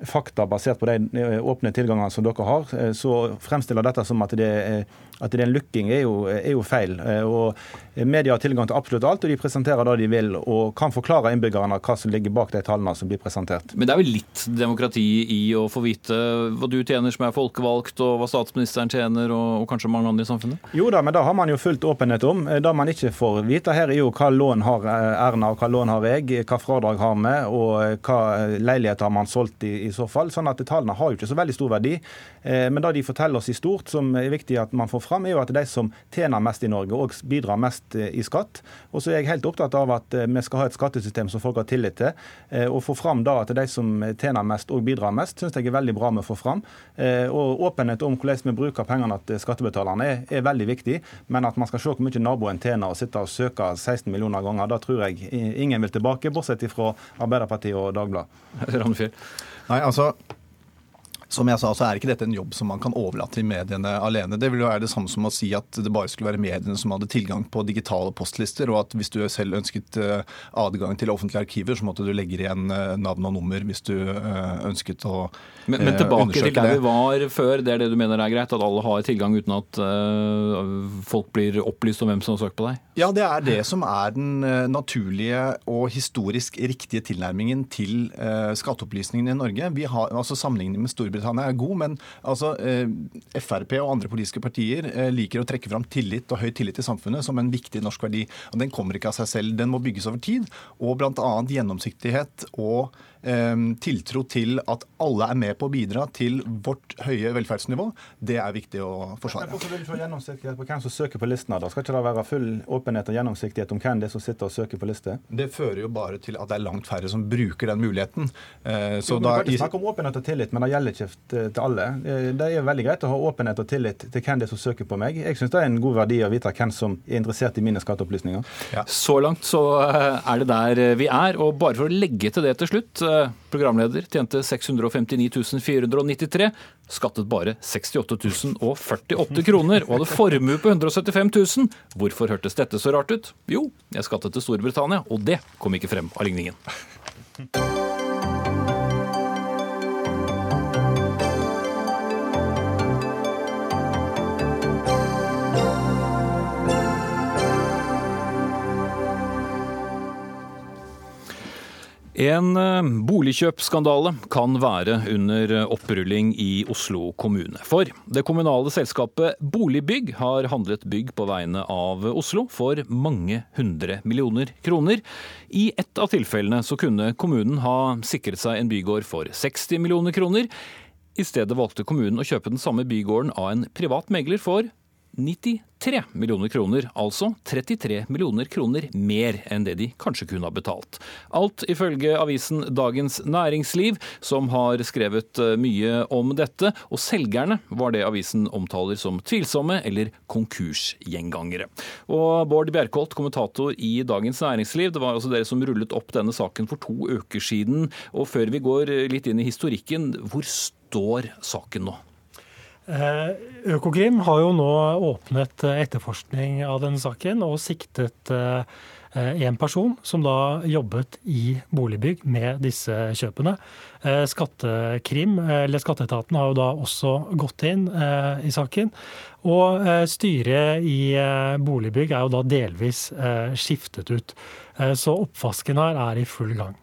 fakta basert på de eh, åpne tilgangene som dere har. Eh, så fremstiller dette som at det er at det er en lukking, er jo, er jo, feil. Eh, og Media har tilgang til absolutt alt, og de presenterer det de vil, og kan forklare innbyggerne hva som ligger bak de tallene som blir presentert. Men det er vel litt demokrati i å få vite hva du tjener som er folkevalgt, og hva statsministeren tjener, og, og kanskje mange andre i samfunnet? Jo da, men det har man jo fullt åpenhet om. Eh, det man ikke får vite her, er jo hva lån har eh, Erna, og hva lån har jeg, hva fradrag har vi, og hva leiligheter har man solgt i, i så fall. Sånn at tallene har jo ikke så veldig stor verdi. Men det de forteller oss i stort, som er viktig at man får fram, er jo at de som tjener mest i Norge, òg bidrar mest eh, i skatt. Og så er jeg helt opptatt av at eh, vi skal ha et skattesystem som folk har tillit til. Å få fram da at de som tjener mest og bidrar mest, syns jeg er veldig bra med å få fram. Og åpenhet om hvordan vi bruker pengene til skattebetalerne er, er, veldig viktig. Men at man skal se hvor mye naboen tjener og sitte og søke 16 millioner ganger, da tror jeg ingen vil tilbake, bortsett fra Arbeiderpartiet og Dagbladet. Nei, altså som jeg sa, så er ikke dette en jobb som man kan overlate til mediene alene. Det vil jo være det samme som å si at det bare skulle være mediene som hadde tilgang på digitale postlister, og at hvis du selv ønsket eh, adgang til offentlige arkiver, så måtte du legge igjen eh, navn og nummer hvis du eh, ønsket å men, men tilbake til der vi var før, det er det du mener er greit? At alle har tilgang uten at folk blir opplyst om hvem som har søkt på deg? Ja, det er det som er den naturlige og historisk riktige tilnærmingen til skatteopplysningene i Norge. Vi har, altså Sammenlignet med Storbritannia er god, men altså, eh, Frp og andre politiske partier eh, liker å trekke fram tillit og høy tillit i samfunnet som en viktig norsk verdi. og Den kommer ikke av seg selv. Den må bygges over tid. Og bl.a. gjennomsiktighet og tiltro til at alle er med på å bidra til vårt høye velferdsnivå, det er viktig å forsvare. Hvorfor vil du få gjennomsiktighet på hvem som søker på listene? da? Skal ikke det være full åpenhet og gjennomsiktighet om hvem det er som sitter og søker på liste? Det fører jo bare til at det er langt færre som bruker den muligheten. Eh, så jo, da, vi kan ikke snakke om åpenhet og tillit, men det gjelder ikke til alle. Eh, det er veldig greit å ha åpenhet og tillit til hvem det er som søker på meg. Jeg syns det er en god verdi å vite hvem som er interessert i mine skatteopplysninger. Ja. Så langt så eh, er det der vi er. Og bare for å legge til det til slutt programleder, tjente 659 493, skattet bare 68 048 kroner og hadde formue på 175 000. Hvorfor hørtes dette så rart ut? Jo, jeg skattet til Storbritannia, og det kom ikke frem av ligningen. En eh, boligkjøpsskandale kan være under opprulling i Oslo kommune. For det kommunale selskapet Boligbygg har handlet bygg på vegne av Oslo for mange hundre millioner kroner. I ett av tilfellene så kunne kommunen ha sikret seg en bygård for 60 millioner kroner. I stedet valgte kommunen å kjøpe den samme bygården av en privat megler for 93 millioner kroner, altså 33 millioner kroner mer enn det de kanskje kunne ha betalt. Alt ifølge avisen Dagens Næringsliv, som har skrevet eh, mye om dette, og selgerne var det avisen omtaler som tvilsomme eller konkursgjengangere. Og Bård Bjerkholt, kommentator i Dagens Næringsliv, det var altså dere som rullet opp denne saken for to uker siden. Og før vi går litt inn i historikken, hvor står saken nå? Økokrim har jo nå åpnet etterforskning av denne saken og siktet en person som da jobbet i boligbygg med disse kjøpene. Skattekrim, eller Skatteetaten har jo da også gått inn i saken. Og styret i boligbygg er jo da delvis skiftet ut. Så oppvasken her er i full gang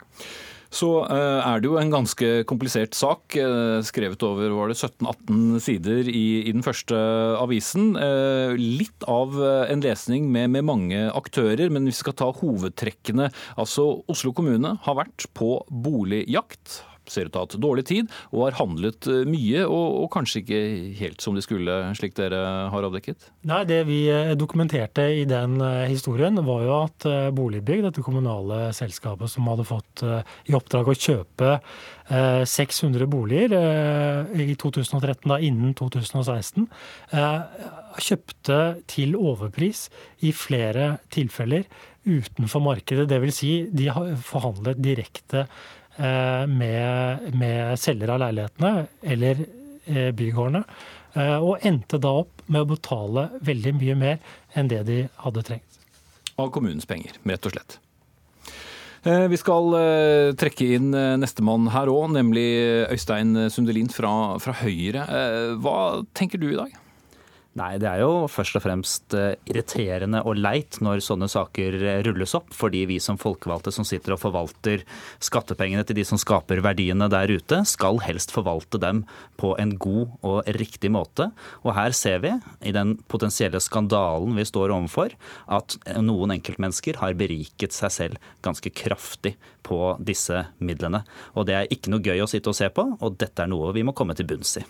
så eh, er det jo en ganske komplisert sak, eh, skrevet over var det 17-18 sider i, i, den første avisen. Eh, litt av en lesning med, med, mange aktører, men vi skal ta hovedtrekkene. Altså, Oslo kommune har vært på boligjakt ser ut til å ha hatt dårlig tid og har handlet eh, mye, og, og, kanskje ikke helt som de skulle, slik dere har avdekket? Nei, Det vi eh, dokumenterte i den eh, historien, var jo at Boligbygg, dette kommunale selskapet som hadde fått i oppdrag å kjøpe 600 boliger i 2013, da innen 2016, kjøpte til overpris i flere tilfeller utenfor markedet. Dvs. Si de forhandlet direkte med, med selger av leilighetene eller eh, bygårdene. Eh, og endte da opp med å betale veldig mye mer enn det de hadde trengt. Av kommunens penger, rett og slett. Vi skal trekke inn nestemann her òg, nemlig Øystein Sundelin fra, fra Høyre. Hva tenker du i dag? Nei, det er jo først og fremst eh, irriterende og leit når sånne saker eh, rulles opp, fordi vi som folkevalgte som sitter og forvalter skattepengene til de som skaper verdiene der ute, skal helst forvalte dem på en god og riktig måte. Og her ser vi, i den potensielle skandalen vi står overfor, at noen enkeltmennesker har beriket seg selv ganske kraftig på disse midlene. Og det er ikke noe gøy å sitte og se på, og dette er noe vi må komme til bunns i.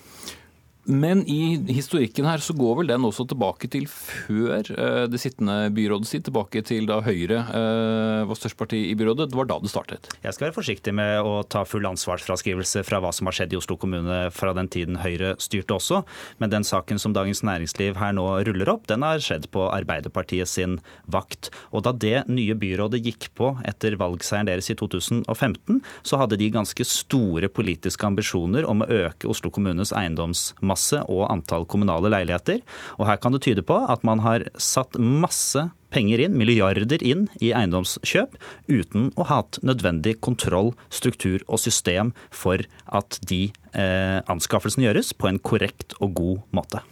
Men i historikken her så går vel den også tilbake til før eh, det sittende byrådet sitt, tilbake til da Høyre eh, var størst parti i byrådet. Det var da det startet. Jeg skal være forsiktig med å ta full ansvarsfraskrivelse fra hva som har skjedd i Oslo kommune fra den tiden Høyre styrte også, men den saken som Dagens Næringsliv her nå ruller opp, den har skjedd på Arbeiderpartiet sin vakt. Og da det nye byrådet gikk på etter valgseieren deres i 2015, så hadde de ganske store politiske ambisjoner om å øke Oslo kommunes eiendomsmasse masse og antall kommunale leiligheter. Og her kan det tyde på at man har satt masse penger inn, milliarder inn, i eiendomskjøp uten å ha hatt nødvendig kontroll, struktur og system for at de eh, anskaffelsene gjøres på en korrekt og god måte.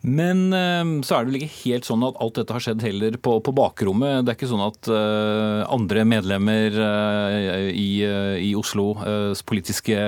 Men eh, så er det vel ikke helt sånn at alt dette har skjedd heller på, på bakrommet. Det er ikke sånn at uh, andre medlemmer uh, i, uh, i Oslos politiske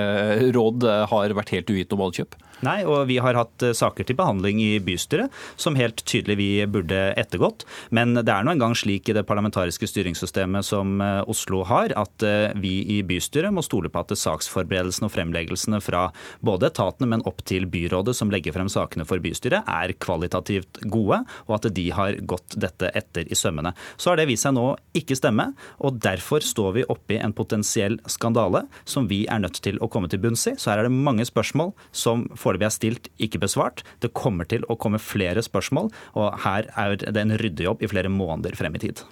råd har vært helt uvitende om valgkjøp? Nei, og vi har hatt saker til behandling i bystyret som helt tydelig vi burde ettergått. Men det er nå engang slik i det parlamentariske styringssystemet som Oslo har, at vi i bystyret må stole på at saksforberedelsene og fremleggelsene fra både etatene, men opp til byrådet som legger frem sakene for bystyret, er kvalitativt gode, og at de har gått dette etter i sømmene. Så har det vist seg nå ikke stemme, og derfor står vi oppe i en potensiell skandale som vi er nødt til å komme til bunns i. Så her er det mange spørsmål som foreløpig er stilt, ikke besvart. Det kommer til å komme flere spørsmål, og her er det en ryddejobb i flere måneder frem i tid.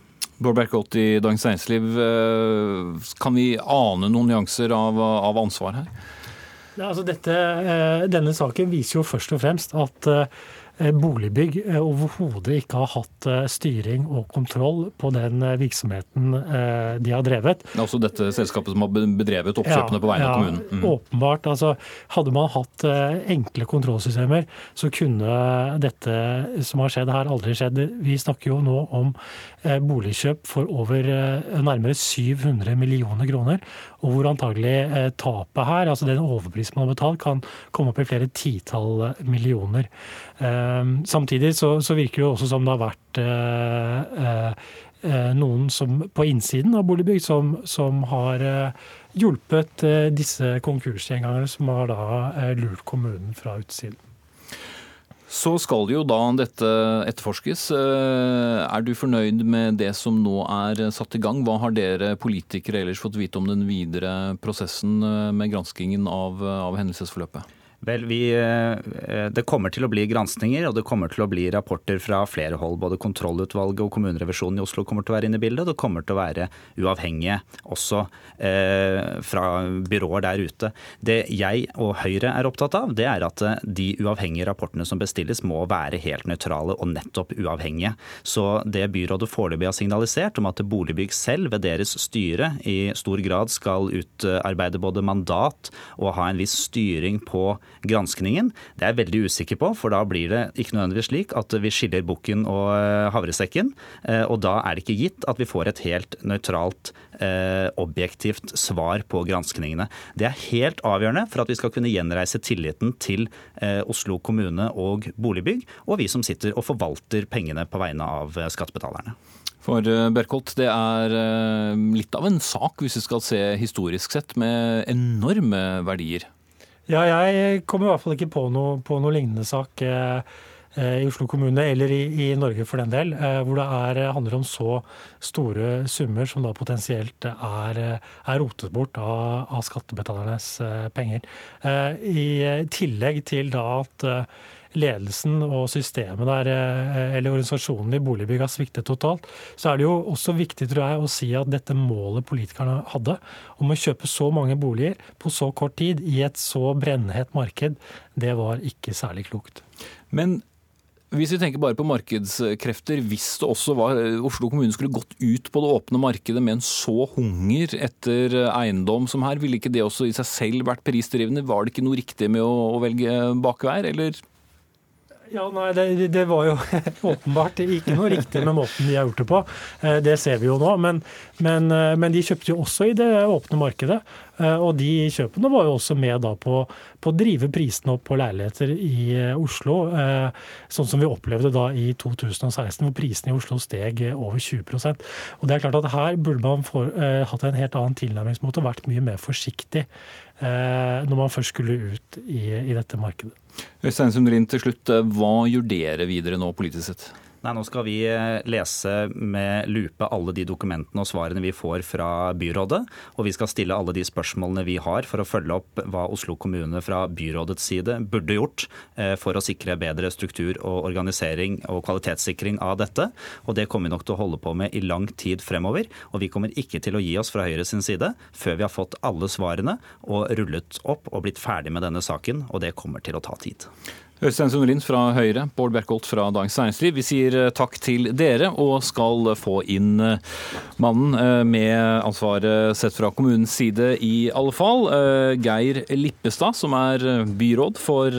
Bård Berkholt i Dagens Næringsliv, eh, kan vi ane noen nyanser av, av ansvar her? Ja, altså dette, eh, denne saken viser jo først og fremst at eh, Boligbygg eh, overhodet ikke har hatt eh, styring og kontroll på den virksomheten de har drevet. Altså dette selskapet som har bedrevet oppkjøpene ja, på vegne av kommunen? Mm. Åpenbart. altså Hadde man hatt enkle kontrollsystemer, så kunne dette som har skjedd her, aldri skjedd. Vi snakker jo nå om boligkjøp for over nærmere 700 millioner kroner. Og hvor antagelig tapet her, altså den overprisen man har betalt, kan komme opp i flere titall millioner. Ehm, samtidig så, så, virker det også som det har vært eh, eh, eh, noen som, på innsiden av Boligbygg som, som har hjulpet disse konkursgjengerne som har da lurt kommunen fra utsiden. Så skal jo da dette etterforskes. Er du fornøyd med det som nå er satt i gang? Hva har dere politikere ellers fått vite om den videre prosessen med granskingen av, av hendelsesforløpet? Vel, vi, eh, Det kommer til å bli granskninger og det kommer til å bli rapporter fra flere hold. Både kontrollutvalget og kommunerevisjonen i Oslo kommer til å være inne i bildet. Det kommer til å være uavhengige også eh, fra byråer der ute. Det jeg og Høyre er opptatt av, det er at eh, de uavhengige rapportene som bestilles må være helt nøytrale og nettopp uavhengige. Så det byrådet foreløpig har signalisert om at Boligbygg selv ved deres styre i stor grad skal utarbeide både mandat og ha en viss styring på granskningen. Det er jeg veldig usikker på, for da blir det ikke nødvendigvis slik at vi skiller bukken og eh, havresekken. Eh, og da er det ikke gitt at vi får et helt nøytralt, eh, objektivt svar på granskningene. Det er helt avgjørende for at vi skal kunne gjenreise tilliten til Oslo kommune og Boligbygg, og vi som sitter og forvalter pengene på vegne av skattebetalerne. For Bjerkholt, det er litt av en sak hvis vi skal se historisk sett, med enorme verdier. Ja, jeg kommer i hvert fall ikke på noe, på noe lignende sak eh, eh, i Oslo kommune, eller i, i, Norge for den del, eh, hvor det er, handler om så store summer som da potensielt er, er rotet bort av, av skattebetalernes penger. I tillegg til da at ledelsen og systemet der, eh, eller organisasjonen i Boligbygg har sviktet totalt, så er det jo også viktig tror jeg, å si at dette målet politikerne hadde, om å kjøpe så mange boliger på så kort tid i et så brennhett marked, det var ikke særlig klokt. Men hvis vi tenker bare på markedskrefter, hvis det også var Oslo kommune skulle gått ut på det åpne markedet med en så hunger etter eiendom som her, ville ikke det også i seg selv vært prisdrivende? Var det ikke noe riktig med å velge bakveier, eller? Ja, nei, det, det, var jo åpenbart ikke noe riktig med måten de har gjort det på. Eh, det ser vi jo nå. Men, men, eh, men de kjøpte jo også i det åpne markedet. Eh, og de kjøpene var jo også med da på, på å drive prisene opp på leiligheter i Oslo. Sånn som vi opplevde da i 2016, hvor prisene i Oslo steg over 20% Og det er klart at Her burde man for, hatt en helt annen tilnærmingsmåte og vært mye mer forsiktig når man først skulle ut i, i dette markedet. Øystein Sundrin, til slutt, eh, hva gjør dere videre nå politisk sett? Nei, Nå skal vi eh, lese med lupe alle de dokumentene og svarene vi får fra byrådet. Og vi skal stille alle de spørsmålene vi har for å følge opp hva Oslo kommune fra byrådets side burde gjort eh, for å sikre bedre struktur og organisering og kvalitetssikring av dette. Og det kommer vi nok til å holde på med i lang tid fremover. Og vi kommer ikke til å gi oss fra Høyre sin side før vi har fått alle svarene og rullet opp og blitt ferdig med denne saken. Og det kommer til å ta tid. Øystein Sundlin fra Høyre, Bård Bjerkholt fra Dagens Næringsliv. Vi sier eh, takk til dere, og skal få inn eh, mannen eh, med ansvaret sett fra kommunens side i alle fall. Geir Lippestad, som er byråd for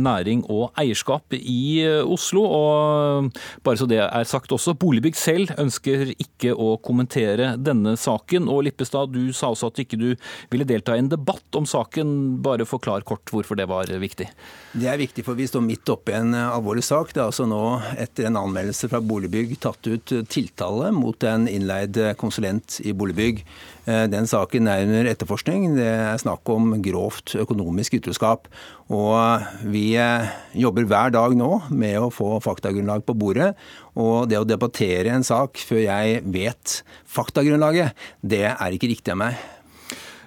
næring og eierskap i Oslo. Og bare så det er sagt også, Boligbygg selv ønsker ikke å kommentere denne saken. Og Lippestad, du sa også at ikke du ville delta i en debatt om saken. Bare forklar kort hvorfor det var viktig. Det er viktig for for vi står midt oppe i en eh, alvorlig sak. Det er altså nå, etter en anmeldelse fra Boligbygg, tatt ut eh, tiltale mot en innleid eh, konsulent i Boligbygg. Den saken er under etterforskning. Det er snakk om grovt økonomisk utroskap. Og vi jobber hver dag nå med å få faktagrunnlag på bordet. Og det å debattere en sak før jeg vet faktagrunnlaget, det er ikke riktig av meg.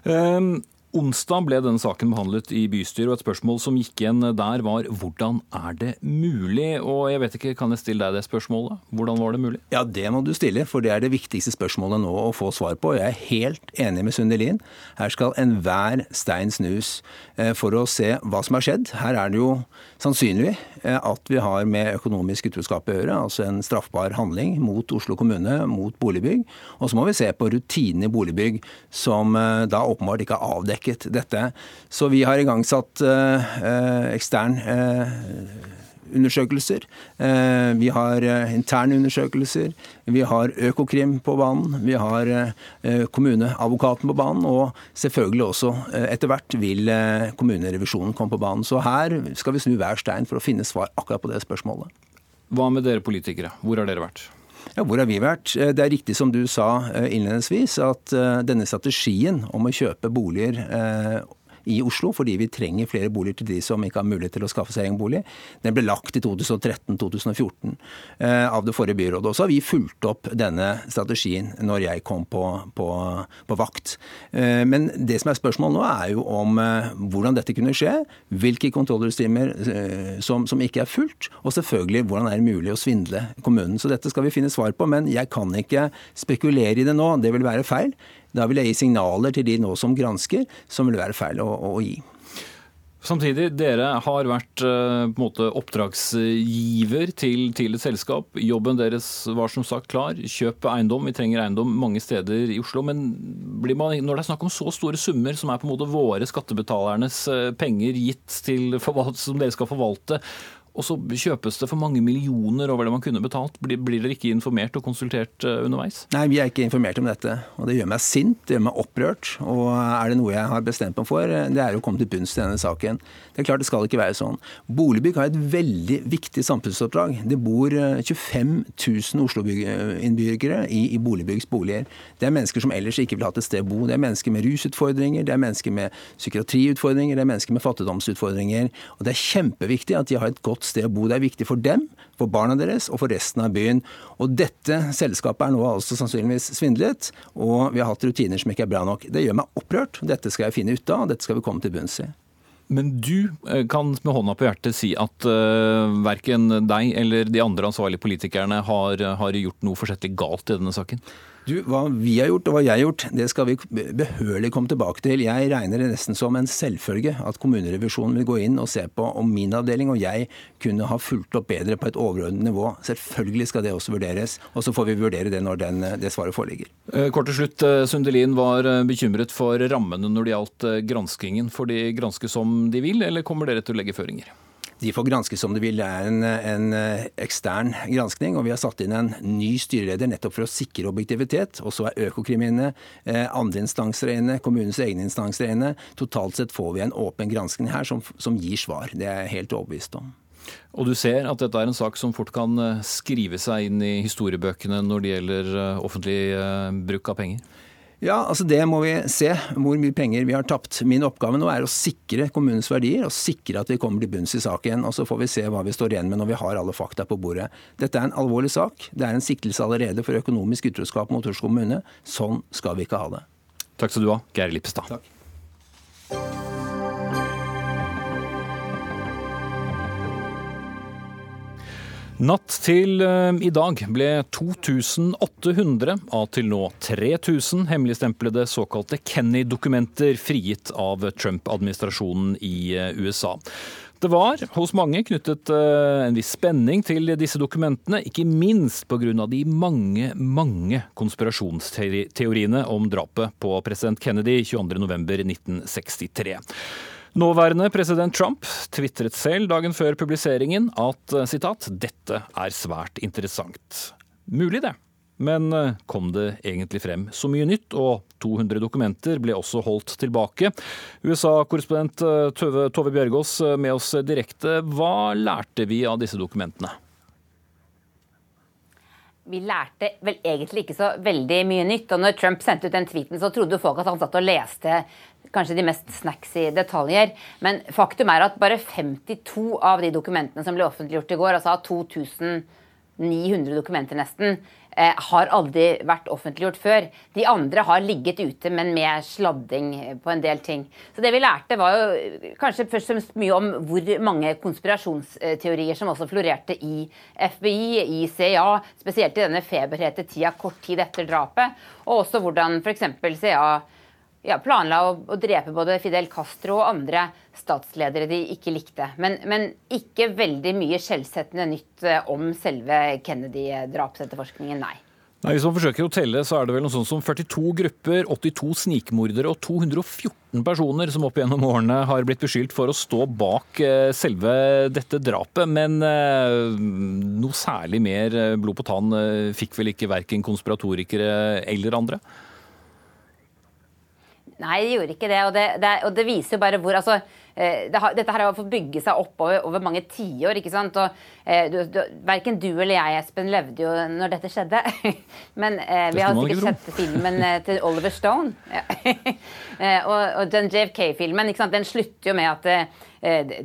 Um Onsdag ble denne saken behandlet i bystyret, og et spørsmål som gikk igjen der var hvordan er det mulig? Og jeg vet ikke, kan jeg stille deg det spørsmålet? Hvordan var det mulig? Ja, det må du stille, for det er det viktigste spørsmålet nå å få svar på. Jeg er helt enig med Sundelin. Her skal enhver stein snus eh, for å se hva som har skjedd. Her er det jo sannsynlig eh, at vi har med økonomisk utroskap å gjøre, altså en straffbar handling mot Oslo kommune, mot boligbygg. Og så må vi se på rutinene i boligbygg, som eh, da åpenbart ikke har avdekket avdekket dette. Så vi har igangsatt eh, eh, ekstern eh, undersøkelser. Vi har interne undersøkelser. Vi har Økokrim på banen. Vi har kommuneadvokaten på banen. Og selvfølgelig også etter hvert vil kommunerevisjonen komme på banen. Så her skal vi snu hver stein for å finne svar akkurat på det spørsmålet. Hva med dere politikere? Hvor har dere vært? Ja, Hvor har vi vært? Eh, det er riktig som du sa eh, innledningsvis, at eh, denne strategien om å kjøpe boliger i Oslo, fordi vi trenger flere boliger til de som ikke har mulighet til å skaffe seg egen bolig. Den ble lagt i 2013-2014 eh, av det forrige byrådet. Og så har vi fulgt opp denne strategien når jeg kom på, på, på vakt. Eh, men det som er spørsmålet nå, er jo om eh, hvordan dette kunne skje, hvilke kontrollrutiner som, som ikke er fulgt, og selvfølgelig hvordan er det mulig å svindle kommunen. Så dette skal vi finne svar på, men jeg kan ikke spekulere i det nå. Det vil være feil. Da vil jeg gi signaler til de nå som gransker, som vil være feil å, å gi. Samtidig, dere har vært eh, måte oppdragsgiver til, til, et selskap. Jobben deres var som sagt klar. Kjøp eiendom. Vi trenger eiendom mange steder i Oslo. Men man, når det er snakk om så store summer, som er på en måte våre skattebetalernes eh, penger gitt til som dere skal forvalte, og så kjøpes det for mange millioner over det man kunne betalt. Blir, blir dere ikke informert og konsultert uh, underveis? Nei, vi er ikke informert om dette. Og det gjør meg sint, det gjør meg opprørt. Og er det noe jeg har bestemt meg for, det er å komme til bunns i denne saken. Det er klart det skal ikke være sånn. Boligbygg har et veldig viktig samfunnsoppdrag. Det bor 25 000 Oslo-innbyggere i, i Boligbyggs boliger. Det er mennesker som ellers ikke vil ha et sted å bo. Det er mennesker med rusutfordringer, det er mennesker med psykiatriutfordringer, det er mennesker med fattigdomsutfordringer. Og det er kjempeviktig at de har et godt sted å bo. Det er viktig for dem, for barna deres og for resten av byen. Og dette selskapet er nå altså sannsynligvis svindlet, og vi har hatt rutiner som ikke er bra nok. Det gjør meg opprørt. Dette skal jeg finne ut av, dette skal vi komme til bunns i. Men du eh, kan med hånda på hjertet si at uh, verken deg eller de andre ansvarlige politikerne har, har gjort noe forsettlig galt i denne saken? Du, Hva vi har gjort og hva jeg har gjort, det skal vi behørig komme tilbake til. Jeg regner det nesten som en selvfølge at kommunerevisjonen vil gå inn og se på om min avdeling og jeg kunne ha fulgt opp bedre på et overordnet nivå. Selvfølgelig skal det også vurderes, og så får vi vurdere det når den, det svaret foreligger. Eh, kort til slutt, eh, Sundelin var eh, bekymret for rammene når det gjaldt granskingen. Får de granske som de vil, eller kommer dere til å legge føringer? De får granske som de vil. Det er en, en, eh, ekstern granskning. Og vi har satt inn en ny styreleder nettopp for å sikre objektivitet. Og så er Økokrim inne, eh, andre instanser inne, kommunens egne instanser inne. Totalt sett får vi en åpen granskning her som, som gir svar. Det er jeg helt overbevist om. Og du ser at dette er en sak som fort kan eh, skrive seg inn i historiebøkene når det gjelder offentlig bruk av penger? Ja, altså Det må vi se, hvor mye penger vi har tapt. Min oppgave nå er å sikre kommunens verdier og sikre at vi kommer til bunns i saken. og Så får vi se hva vi står igjen med når vi har alle fakta på bordet. Dette er en alvorlig sak. Det er en siktelse allerede for økonomisk utroskap mot Oslo kommune. Sånn skal vi ikke ha det. Takk skal du ha, Geir Lippestad. Takk. Natt til uh, i dag ble 2800 av til nå 3000 hemmeligstemplede såkalte Kenny-dokumenter frigitt av Trump-administrasjonen i uh, USA. Det var hos mange knyttet uh, en viss spenning til disse dokumentene, ikke minst pga. de mange, mange konspirasjonsteoriene om drapet på president Kennedy 22.11.1963. Nåværende president Trump tvitret selv dagen før publiseringen at eh, citat, 'dette er svært interessant'. Mulig det. Men eh, kom det egentlig frem så mye nytt, og 200 dokumenter ble også holdt tilbake. USA-korrespondent eh, Tove, Tove Bjørgaas med oss direkte. Hva lærte vi av disse dokumentene? Vi lærte vel egentlig ikke så veldig mye nytt. og når Trump sendte ut den tweeten, så trodde folk at han satt og leste kanskje de mest snacksy detaljer. Men faktum er at bare 52 av de dokumentene som ble offentliggjort i går, altså av 2900 dokumenter nesten, har aldri vært offentliggjort før. De andre har ligget ute, men med sladding på en del ting. Så det vi lærte, var jo kanskje først og fremst mye om hvor mange konspirasjonsteorier som også florerte i FBI, i CIA, spesielt i denne feberhete tida kort tid etter drapet, og også hvordan f.eks. CIA ja, planla å, å, drepe både Fidel Castro og andre statsledere de ikke likte. Men, men ikke veldig mye skjellsettende nytt eh, om selve Kennedy-drapsetterforskningen, nei. Nei, Hvis man forsøker å telle, så er det vel noe sånt som 42 grupper, 82 snikmordere og 214 personer som opp gjennom årene har blitt beskyldt for å stå bak eh, selve dette drapet. Men eh, noe særlig mer blod på tann fikk vel ikke verken konspiratorikere eller andre? Nei, det gjorde ikke det. Og det, det, og det viser jo bare hvor altså, det har, dette her har fått bygge seg opp over, over mange tiår. ikke sant? Og, du, du, verken du eller jeg, Espen, levde jo når dette skjedde. Men vi har sikkert sett filmen til Oliver Stone. og, og den JFK-filmen den slutter jo med at Eh,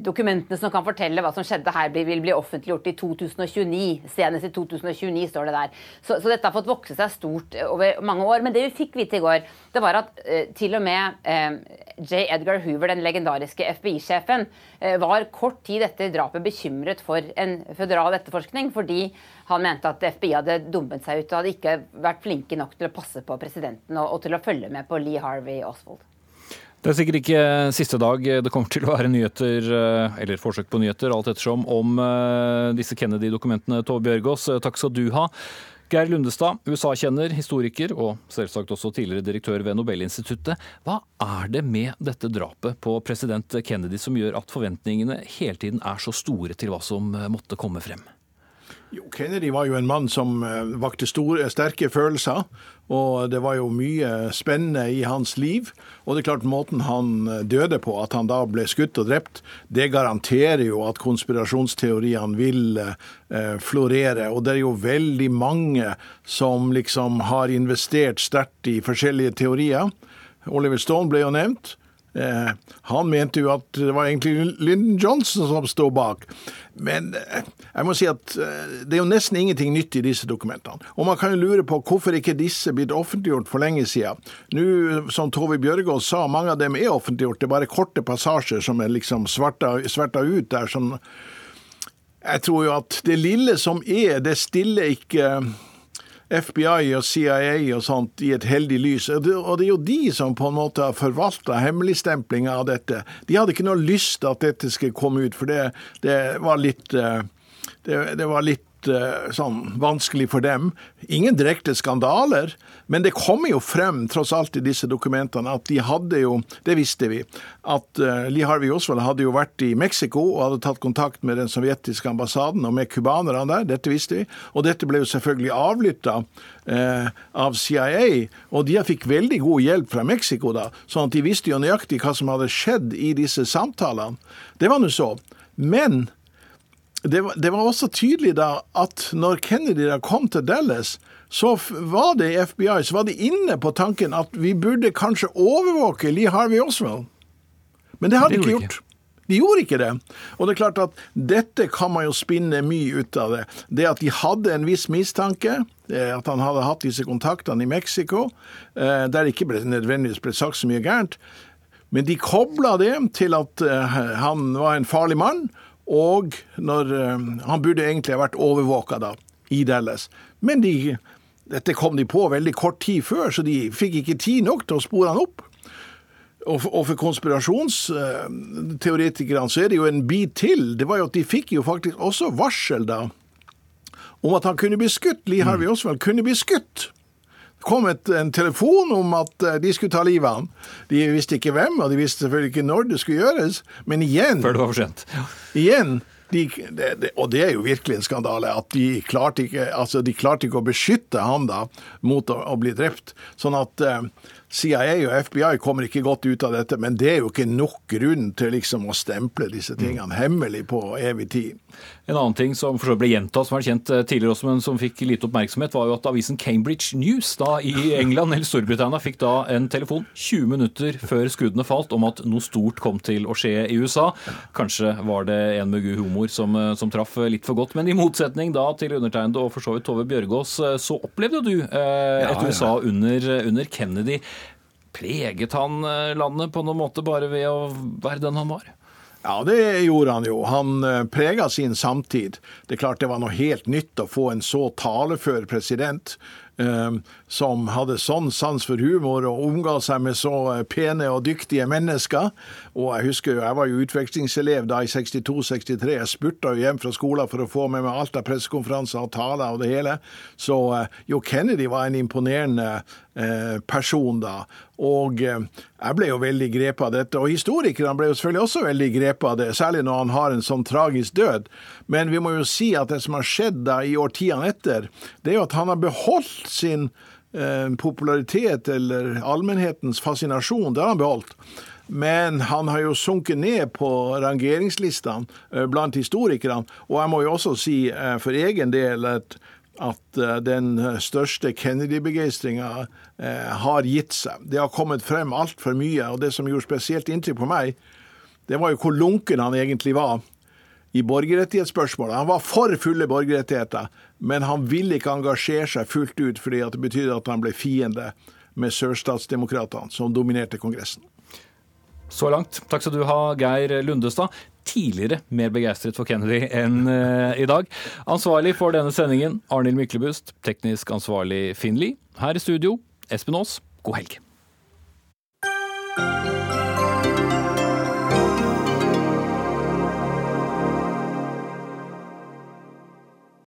dokumentene som kan fortelle hva som skjedde her, vil bli offentliggjort i 2029. Senest i 2029, står det der. Så, så, dette har fått vokse seg stort over mange år. Men det vi fikk vite i går, det var at uh, til og med J. Edgar Hoover, den legendariske FBI-sjefen, var kort tid etter drapet bekymret for en føderal etterforskning, fordi han mente at FBI hadde dummet seg ut og hadde ikke vært flinke nok til å passe på presidenten og til å følge med på Lee Harvey Oswald. Det er sikkert ikke siste dag det kommer til å være nyheter, eh, eller forsøk på nyheter, alt ettersom, om eh, disse Kennedy-dokumentene, Tove Bjørgaas. Eh, takk skal du ha. Geir Lundestad, USA-kjenner, historiker og selvsagt også tidligere direktør ved Nobelinstituttet. Hva er det med dette drapet på president Kennedy som gjør at forventningene hele tiden er så store til hva som måtte komme frem? Jo, Kennedy var jo en mann som eh, vakte store, sterke følelser. Og det var jo mye spennende i hans liv. Og det er klart måten han eh, døde på, at han da ble skutt og drept, det garanterer jo at konspirasjonsteoriene vil eh, florere. Og det er jo veldig mange som liksom har investert sterkt i forskjellige teorier. Oliver Stone ble jo nevnt. Eh, han mente jo at det var egentlig Lyndon Johnson som sto bak. Men eh, jeg må si at eh, det er jo nesten ingenting nytt i disse dokumentene. Og man kan jo lure på hvorfor ikke disse blitt offentliggjort for lenge siden. Nå, som Tove Bjørgaas sa, mange av dem er offentliggjort. Det er bare korte passasjer som er liksom svarta, ut der. som jeg tror jo at det lille som er, det stiller ikke FBI og CIA og sånt i et heldig lys. Og det er jo de som på en måte har forvalta hemmeligstemplinga av dette. De hadde ikke noe lyst til at dette skulle komme ut, for det, det var litt eh, det, det var litt uh, sånn vanskelig for dem. Ingen direkte skandaler, men det kommer jo frem tross alt i disse dokumentene at de hadde jo, det visste vi, at uh, Lee Harvey Oswald hadde jo vært i Mexico og hadde tatt kontakt med den sovjetiske ambassaden og med cubanerne der, dette visste vi. Og dette ble jo selvfølgelig avlytta uh, av CIA, og de fikk veldig god hjelp fra Mexico da, sånn at de visste jo nøyaktig hva som hadde skjedd i disse samtalene. Det var nå så. Men det var, det var, også tydelig da at når Kennedy da kom til Dallas, så var det i FBI så var de inne på tanken at vi burde kanskje overvåke Lee Harvey Oswald. Men det har de ikke gjort. De gjorde ikke det. Og det er klart at dette kan man jo spinne mye ut av det. Det at de hadde en viss mistanke, at han hadde hatt disse kontaktene i Mexico, eh, der det ikke ble, nødvendigvis ble sagt så mye gærent. Men de kobla det til at eh, han var en farlig mann, og når, eh, han burde egentlig ha vært overvåka da, i Dallas. Men de, dette kom de på veldig kort tid før, så de fikk ikke tid nok til å spore han opp. Og for, og for konspirasjonsteoretikerne så er det jo en bit til. Det var jo at De fikk jo faktisk også varsel da om at han kunne bli skutt. Lee Harvey mm. Oswald kunne bli skutt kom et, en telefon om at eh, de skulle ta livet av ham. De visste ikke hvem, og de visste selvfølgelig ikke når det skulle gjøres. Men igjen Før det var for sent. Ja. Igjen, de, de, de, og det er jo virkelig en skandale, at de klarte ikke, altså de klarte ikke å beskytte han da mot å, å bli drept. Sånn at uh, CIA og FBI kommer ikke godt ut av dette, men det er jo ikke nok grunn til liksom å stemple disse tingene hemmelig på evig tid. En annen ting som for så ble gjentatt, som var kjent eh, tidligere også, men som fikk lite oppmerksomhet, var jo at avisen Cambridge News da i England eller Storbritannia fikk da en telefon 20 minutter før skuddene falt om at noe stort kom til å skje i USA. Kanskje var det en med gud humor som, eh, som traff litt for godt. Men i motsetning da til undertegnede og for så vidt Tove Bjørgaas, eh, så opplevde du eh, et USA under, under Kennedy. Preget han landet på noen måte bare ved å være den han var? Ja, det gjorde han jo. Han eh, prega sin samtid. Det er klart det var noe helt nytt å få en så talefør president. Um, som hadde sånn sans for humor og omga seg med så eh, pene og dyktige mennesker. Og jeg husker jo, jeg var jo utvekslingselev da i 62-63. Jeg spurta jo hjem fra skolen for å få med meg alt av pressekonferanser og taler og det hele. Så uh, jo Kennedy var en imponerende uh, person da. Og uh, jeg ble jo veldig grepet av dette. Og historikerne ble jo selvfølgelig også veldig grepet av det, særlig når han har en sånn tragisk død. Men vi må jo si at det som har skjedd da i årtiene etter, det er jo at han har beholdt sin eh, popularitet eller allmennhetens fascinasjon, det har han beholdt. Men han har jo sunket ned på rangeringslistene eh, blant historikerne. Og jeg må jo også si eh, for egen del at, at eh, den største Kennedy-begeistringa har gitt seg. Det har kommet frem altfor mye. Og det som gjorde spesielt inntrykk på meg, det var jo hvor lunken han egentlig var i borgerrettighetsspørsmålet. Han var for fulle borgerrettigheter, men han ville ikke engasjere seg fullt ut, fordi det betydde at han ble fiende med sørstatsdemokratene, som dominerte Kongressen. Så langt. Takk skal du ha, Geir Lundestad. Tidligere mer begeistret for Kennedy enn uh, i dag. Ansvarlig for denne sendingen, Arnhild Myklebust. Teknisk ansvarlig, Finn Lie. Her i studio, Espen Aas. God helg.